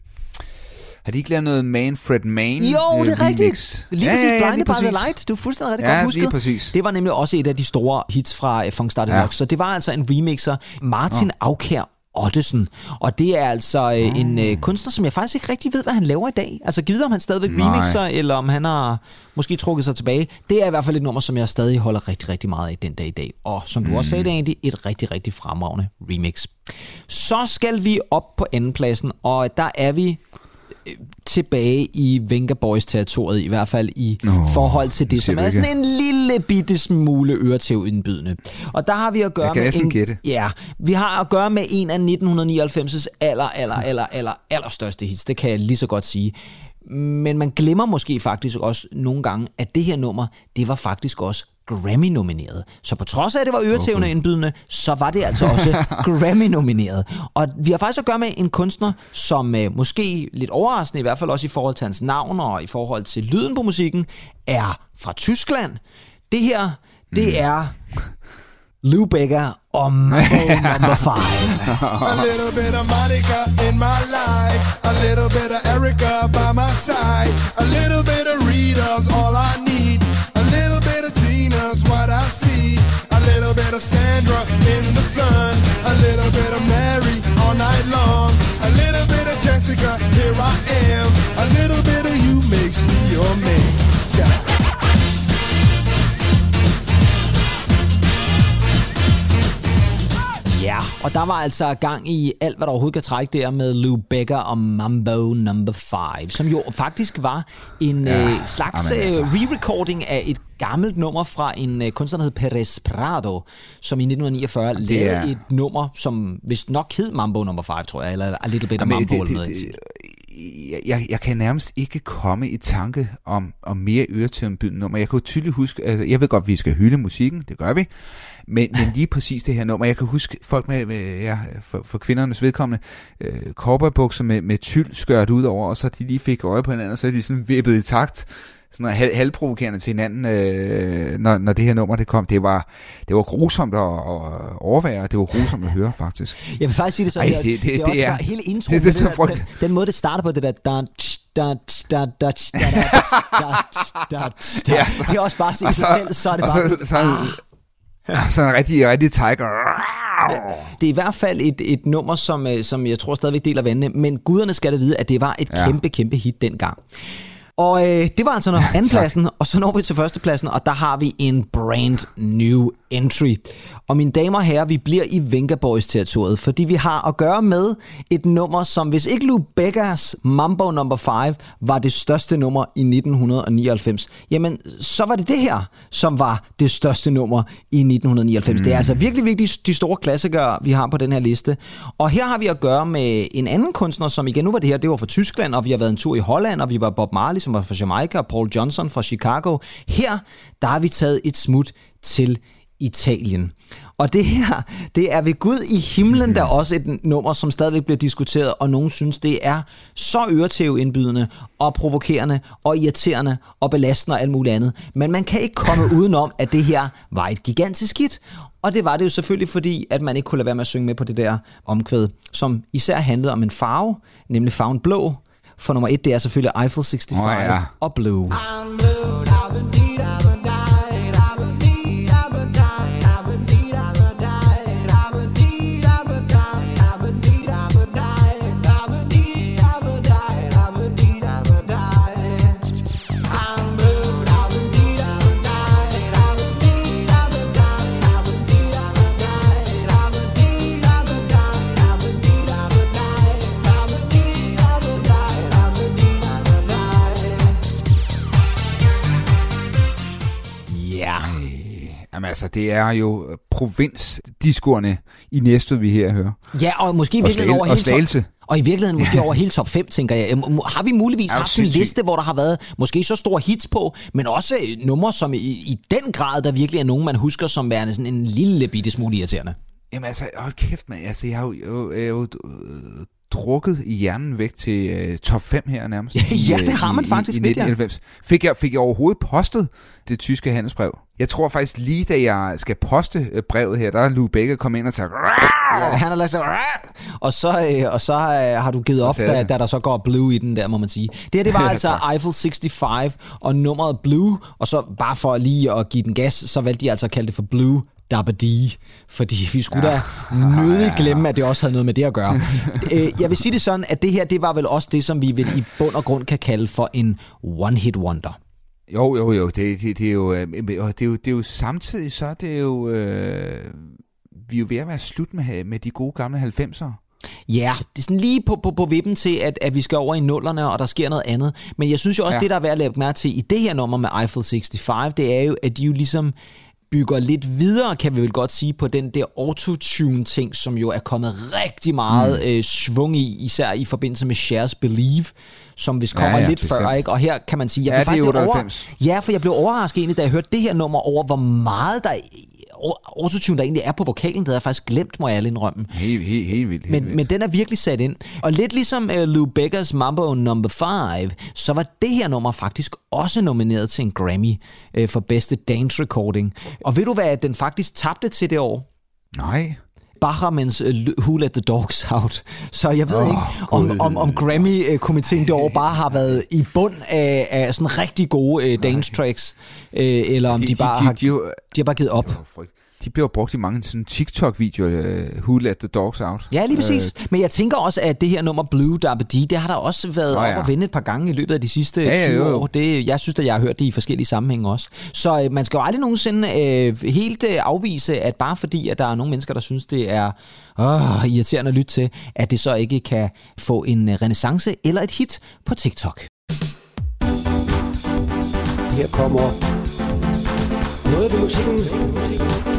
har de ikke lavet noget Manfred Mann Jo, øh, det er remix? rigtigt. Lige ja, præcis, ja, ja, Blinded lige by the. Light. Du er fuldstændig rigtig Ja, godt husket. lige præcis. Det var nemlig også et af de store hits fra uh, Funkstar Deluxe. Så det var altså en remixer. Martin Aukær Ottesen. Og det er altså øh, en øh, kunstner, som jeg faktisk ikke rigtig ved, hvad han laver i dag. Altså, givet om han stadigvæk Nej. remixer, eller om han har måske trukket sig tilbage. Det er i hvert fald et nummer, som jeg stadig holder rigtig, rigtig meget af den dag i dag. Og som du også sagde, det er egentlig et rigtig, rigtig fremragende remix. Så skal vi op på andenpladsen, og der er vi øh, tilbage i Venga Boys territoriet, i hvert fald i Nå, forhold til det, som er sådan en lille bitte smule øretævindbydende. Og der har vi at gøre med en, gætte. Ja, vi har at gøre med en af 1999's aller, aller, aller, aller, aller største hits. Det kan jeg lige så godt sige. Men man glemmer måske faktisk også nogle gange, at det her nummer, det var faktisk også Grammy-nomineret. Så på trods af, at det var øretævende indbydende, så var det altså også Grammy-nomineret. Og vi har faktisk at gøre med en kunstner, som øh, måske lidt overraskende, i hvert fald også i forhold til hans navn og i forhold til lyden på musikken, er fra Tyskland. Det her, det er Lou Becker og Mambo Number 5. A little bit of Monica in my life, a little bit of Erica by my side. A little bit of Rita's all I need. Tina's what I see. A little bit of Sandra in the sun. A little bit of Mary all night long. A little bit of Jessica, here I am. A little der var altså gang i alt, hvad der overhovedet kan trække der med Lou Becker og Mambo Number 5, som jo faktisk var en ja, øh, slags jamen altså. øh, re-recording af et gammelt nummer fra en øh, kunstner, der hed Perez Prado, som i 1949 lavede er- et nummer, som vist nok hed Mambo Number 5, tror jeg, eller A Little Bit of Mambo. det, eller noget. det, det, jeg, jeg, jeg kan nærmest ikke komme i tanke om, om mere øretævnbydende nummer. Jeg kan jo tydeligt huske, altså, jeg ved godt, at vi skal hylde musikken, det gør vi, men, men lige præcis det her nummer, jeg kan huske folk med, med ja, for, for kvindernes vedkommende, øh, korperbukser med, med tyld skørt ud over, og så de lige fik øje på hinanden, og så er de sådan vippet i takt, sådan hal, halvprovokerende til hinanden, øh, når, når det her nummer det kom. Det var, det var grusomt at, at overvære, og det var grusomt at høre, faktisk. Jeg vil faktisk sige det sådan, Ej, det- det, det, det- det, er også det er- bare hele intro, det det, så det, den, den måde, det starter på, det der... Da, da, da, da, da, da, Det er også bare at se sig selv, så er det bare så, så, ah. så, så en rigtig, rigtig tiger. Det er i hvert fald et, et nummer, som, øh, som jeg tror stadigvæk deler vandene, men guderne skal da vide, at det var et ja. kæmpe, kæmpe hit dengang. Og øh, det var altså når andenpladsen, og så når vi til førstepladsen, og der har vi en brand new entry. Og mine damer og herrer, vi bliver i Venga Boys territoriet, fordi vi har at gøre med et nummer, som hvis ikke Lou Beckers Mambo Number 5 var det største nummer i 1999, jamen så var det det her, som var det største nummer i 1999. Mm. Det er altså virkelig, virkelig de store klassikere, vi har på den her liste. Og her har vi at gøre med en anden kunstner, som igen nu var det her, det var fra Tyskland, og vi har været en tur i Holland, og vi var Bob Marley, som var fra Jamaica, og Paul Johnson fra Chicago. Her, der har vi taget et smut til Italien. Og det her, det er ved Gud i himlen, der er også et nummer, som stadigvæk bliver diskuteret, og nogen synes, det er så øretævindbydende og provokerende og irriterende og belastende og alt muligt andet. Men man kan ikke komme udenom, at det her var et gigantisk hit. Og det var det jo selvfølgelig, fordi at man ikke kunne lade være med at synge med på det der omkvæd, som især handlede om en farve, nemlig farven blå. For nummer et, det er selvfølgelig Eiffel 65 Åh, ja. og Blue. Ja. Jamen altså, det er jo provinsdiskoerne i Næstved, vi her hører. Ja, og måske Og Slagel- over og hele Slagelse. top, og i virkeligheden måske over hele top 5, tænker jeg. Øhm, Har vi muligvis haft en sindssyg? liste, hvor der har været måske så store hits på, men også øh, numre, som i, i den grad, der virkelig er nogen, man husker som værende sådan en lille bitte smule irriterende. Jamen altså, hold kæft, man. Altså, jeg har jo, jeg, jeg jo øh, drukket i hjernen væk til øh, top 5 her nærmest. Ja, det øh, har man i, faktisk i, i lidt, ja. 1991. Fik jeg, fik jeg overhovedet postet det tyske handelsbrev? Jeg tror faktisk lige, da jeg skal poste øh, brevet her, der er Lou Becker kommet ind og tager... Ja, han har lagt sig, og så, øh, og så øh, har du givet op, da, da der så går Blue i den der, må man sige. Det her, det var altså. Eiffel 65 og nummeret Blue, og så bare for lige at give den gas, så valgte de altså at kalde det for Blue Dabba Dee, fordi vi skulle da nødig glemme, at det også havde noget med det at gøre. Jeg vil sige det sådan, at det her, det var vel også det, som vi vel i bund og grund kan kalde for en one-hit wonder. Jo, jo, jo. Det, det, det, er jo, øh, og det, er jo, det er jo samtidig så, det er jo... Øh, vi er jo ved at være slut med, med de gode gamle 90'ere. Ja, det er sådan lige på, på, på vippen til, at, at vi skal over i nullerne, og der sker noget andet. Men jeg synes jo også, ja. det der er værd at lægge mærke til i det her nummer med Eiffel 65, det er jo, at de jo ligesom bygger lidt videre, kan vi vel godt sige, på den der autotune-ting, som jo er kommet rigtig meget mm. øh, svung i, især i forbindelse med Cher's Believe, som hvis kommer Ja, ja, lidt bestemt. før, ikke? Og her kan man sige, jeg Ja, blev faktisk lidt 98. over... Ja, for jeg blev overrasket egentlig, da jeg hørte det her nummer over, hvor meget der autotune der egentlig er på vokalen, det havde jeg faktisk glemt, må jeg ærligt indrømme. Helt, helt, helt vildt. Helt Men, vildt. men den er virkelig sat ind. Og lidt ligesom uh, Lou Beckers Mambo Number 5, så var det her nummer faktisk også nomineret til en Grammy uh, for bedste dance recording. Og ved du hvad, den faktisk tabte til det år? Nej. Bahamens uh, Who Let the Dogs Out. Så jeg ved oh, ikke, om, om, om Grammy-komiteen det år bare har været i bund af, af sådan rigtig gode uh, dance tracks, uh, eller om de, de bare har, de, de, de har bare givet op. de bliver brugt i mange sådan TikTok-videoer, uh, Who Let the Dogs Out. Ja, lige præcis. Øh, Men jeg tænker også, at det her nummer Blue Dabba Dee, det har der også været Nå op ja. og vende et par gange i løbet af de sidste Ja, ja, 20 jo, jo. år. Det, jeg synes, at jeg har hørt det i forskellige sammenhænge også. Så øh, man skal jo aldrig nogensinde øh, helt øh, afvise, at bare fordi, at der er nogle mennesker, der synes, det er øh, irriterende at lytte til, at det så ikke kan få en øh, renaissance eller et hit på TikTok. Her kommer noget ved musikken.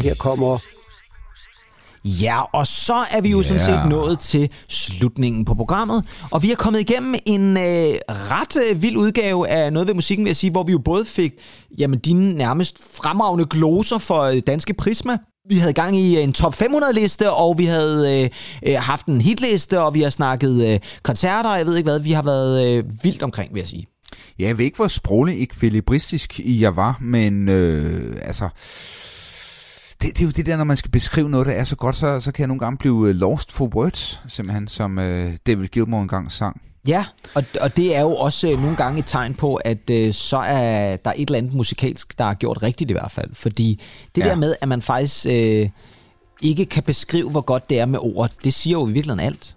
Her kommer Ja, og så er vi jo yeah. sådan set nået til slutningen på programmet, og vi er kommet igennem en øh, ret øh, vild udgave af noget ved musikken, vil jeg sige, hvor vi jo både fik jamen, dine nærmest fremragende gloser for øh, Danske Prisma, vi havde gang i en top 500 liste, og vi havde øh, øh, haft en hitliste, og vi har snakket øh, koncerter, jeg ved ikke hvad, vi har været øh, vildt omkring, vil jeg sige. Ja, jeg ved ikke, hvor sproglig ekvilibristisk jeg var, men øh, altså... Det, det er jo det der, når man skal beskrive noget, der er så godt, så, så kan jeg nogle gange blive øh, lost for words, simpelthen, som øh, David Gilmour engang sang. Ja, og, og det er jo også øh, nogle gange et tegn på, at øh, så er der et eller andet musikalsk, der er gjort rigtigt i hvert fald. Fordi det Ja. der med, at man faktisk øh, ikke kan beskrive, hvor godt det er med ord, det siger jo i virkeligheden alt.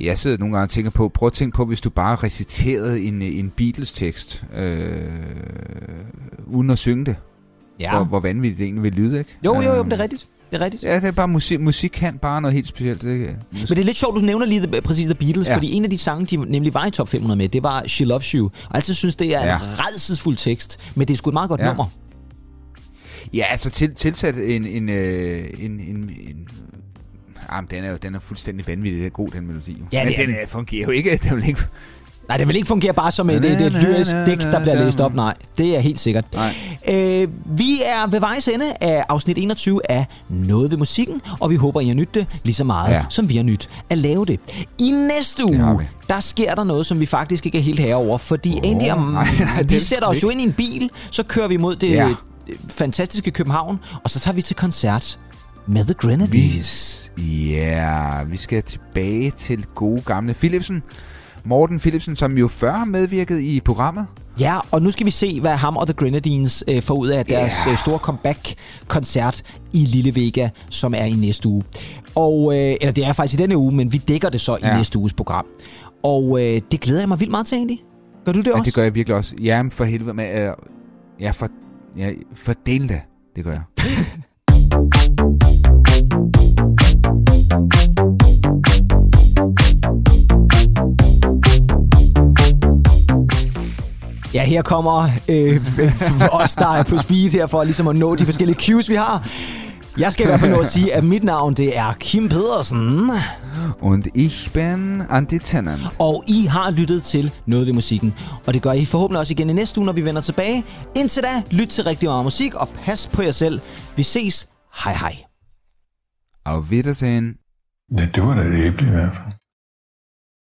Jeg sidder nogle gange og tænker på, prøv at tænke på, hvis du bare reciterede en, en Beatles-tekst, øh, uden at synge det. Ja. Hvor, hvor vanvittigt det egentlig vil lyde, ikke? Jo, jo, jo, Øhm, men det er rigtigt. Det er rigtigt. Ja, det er bare musik. Musik kan bare noget helt specielt. Det, Men det er lidt sjovt, du nævner lige the, præcis The Beatles, ja. Fordi en af de sange, de nemlig var i top 500 med, det var She Loves You. Og jeg altid synes, det er ja. En redselsfuld tekst, men det er sgu et meget godt ja. Nummer. Ja, altså til, tilsat en... en, øh, en, en, en Jamen, den er jo den er fuldstændig vanvittig god, den melodi. Ja, Men det er den den. er, fungerer jo ikke. Den vil ikke Nej, det vil ikke fungere bare som et, et, et lyrisk digt, der bliver læst op. Nej, det er helt sikkert. Nej. Øh, vi er ved vejs ende af afsnit 21 af Noget ved musikken, og vi håber, I har nydt det lige så meget, ja. Som vi har nyt at lave det. I næste uge, der sker der noget, som vi faktisk ikke er helt herover, fordi oh, Andy og nej, nej, vi sætter er os jo ind i en bil, så kører vi mod det Ja. fantastiske København, og så tager vi til koncert med The Grenadines. Ja, vi skal tilbage til gode gamle Philipsen. Morten Philipsen, som jo før har medvirket i programmet. Ja, og nu skal vi se, hvad ham og The Grenadines øh, får ud af deres Ja. øh, store comeback-koncert i Lille Vega, som er i næste uge. Og, øh, eller det er faktisk i denne uge, men vi dækker det så ja. i næste uges program. Og øh, det glæder jeg mig vildt meget til, egentlig. Gør du det Ja, også? det gør jeg virkelig også. Jamen, for helvede med... Øh, ja, for, ja, for del da. Det gør jeg. Ja, her kommer øh, os, der er på speed her, for ligesom at nå de forskellige cues, vi har. Jeg skal i hvert fald nå at sige, at mit navn, det er Kim Pedersen. Und ich bin Andy Tennant. Og I har lyttet til Noget ved musikken. Og det gør I forhåbentlig også igen i næste uge, når vi vender tilbage. Indtil da, lyt til rigtig meget musik, og pas på jer selv. Vi ses. Hej hej. Auf Wiedersehen. Ja, det var da et æble i hvert fald.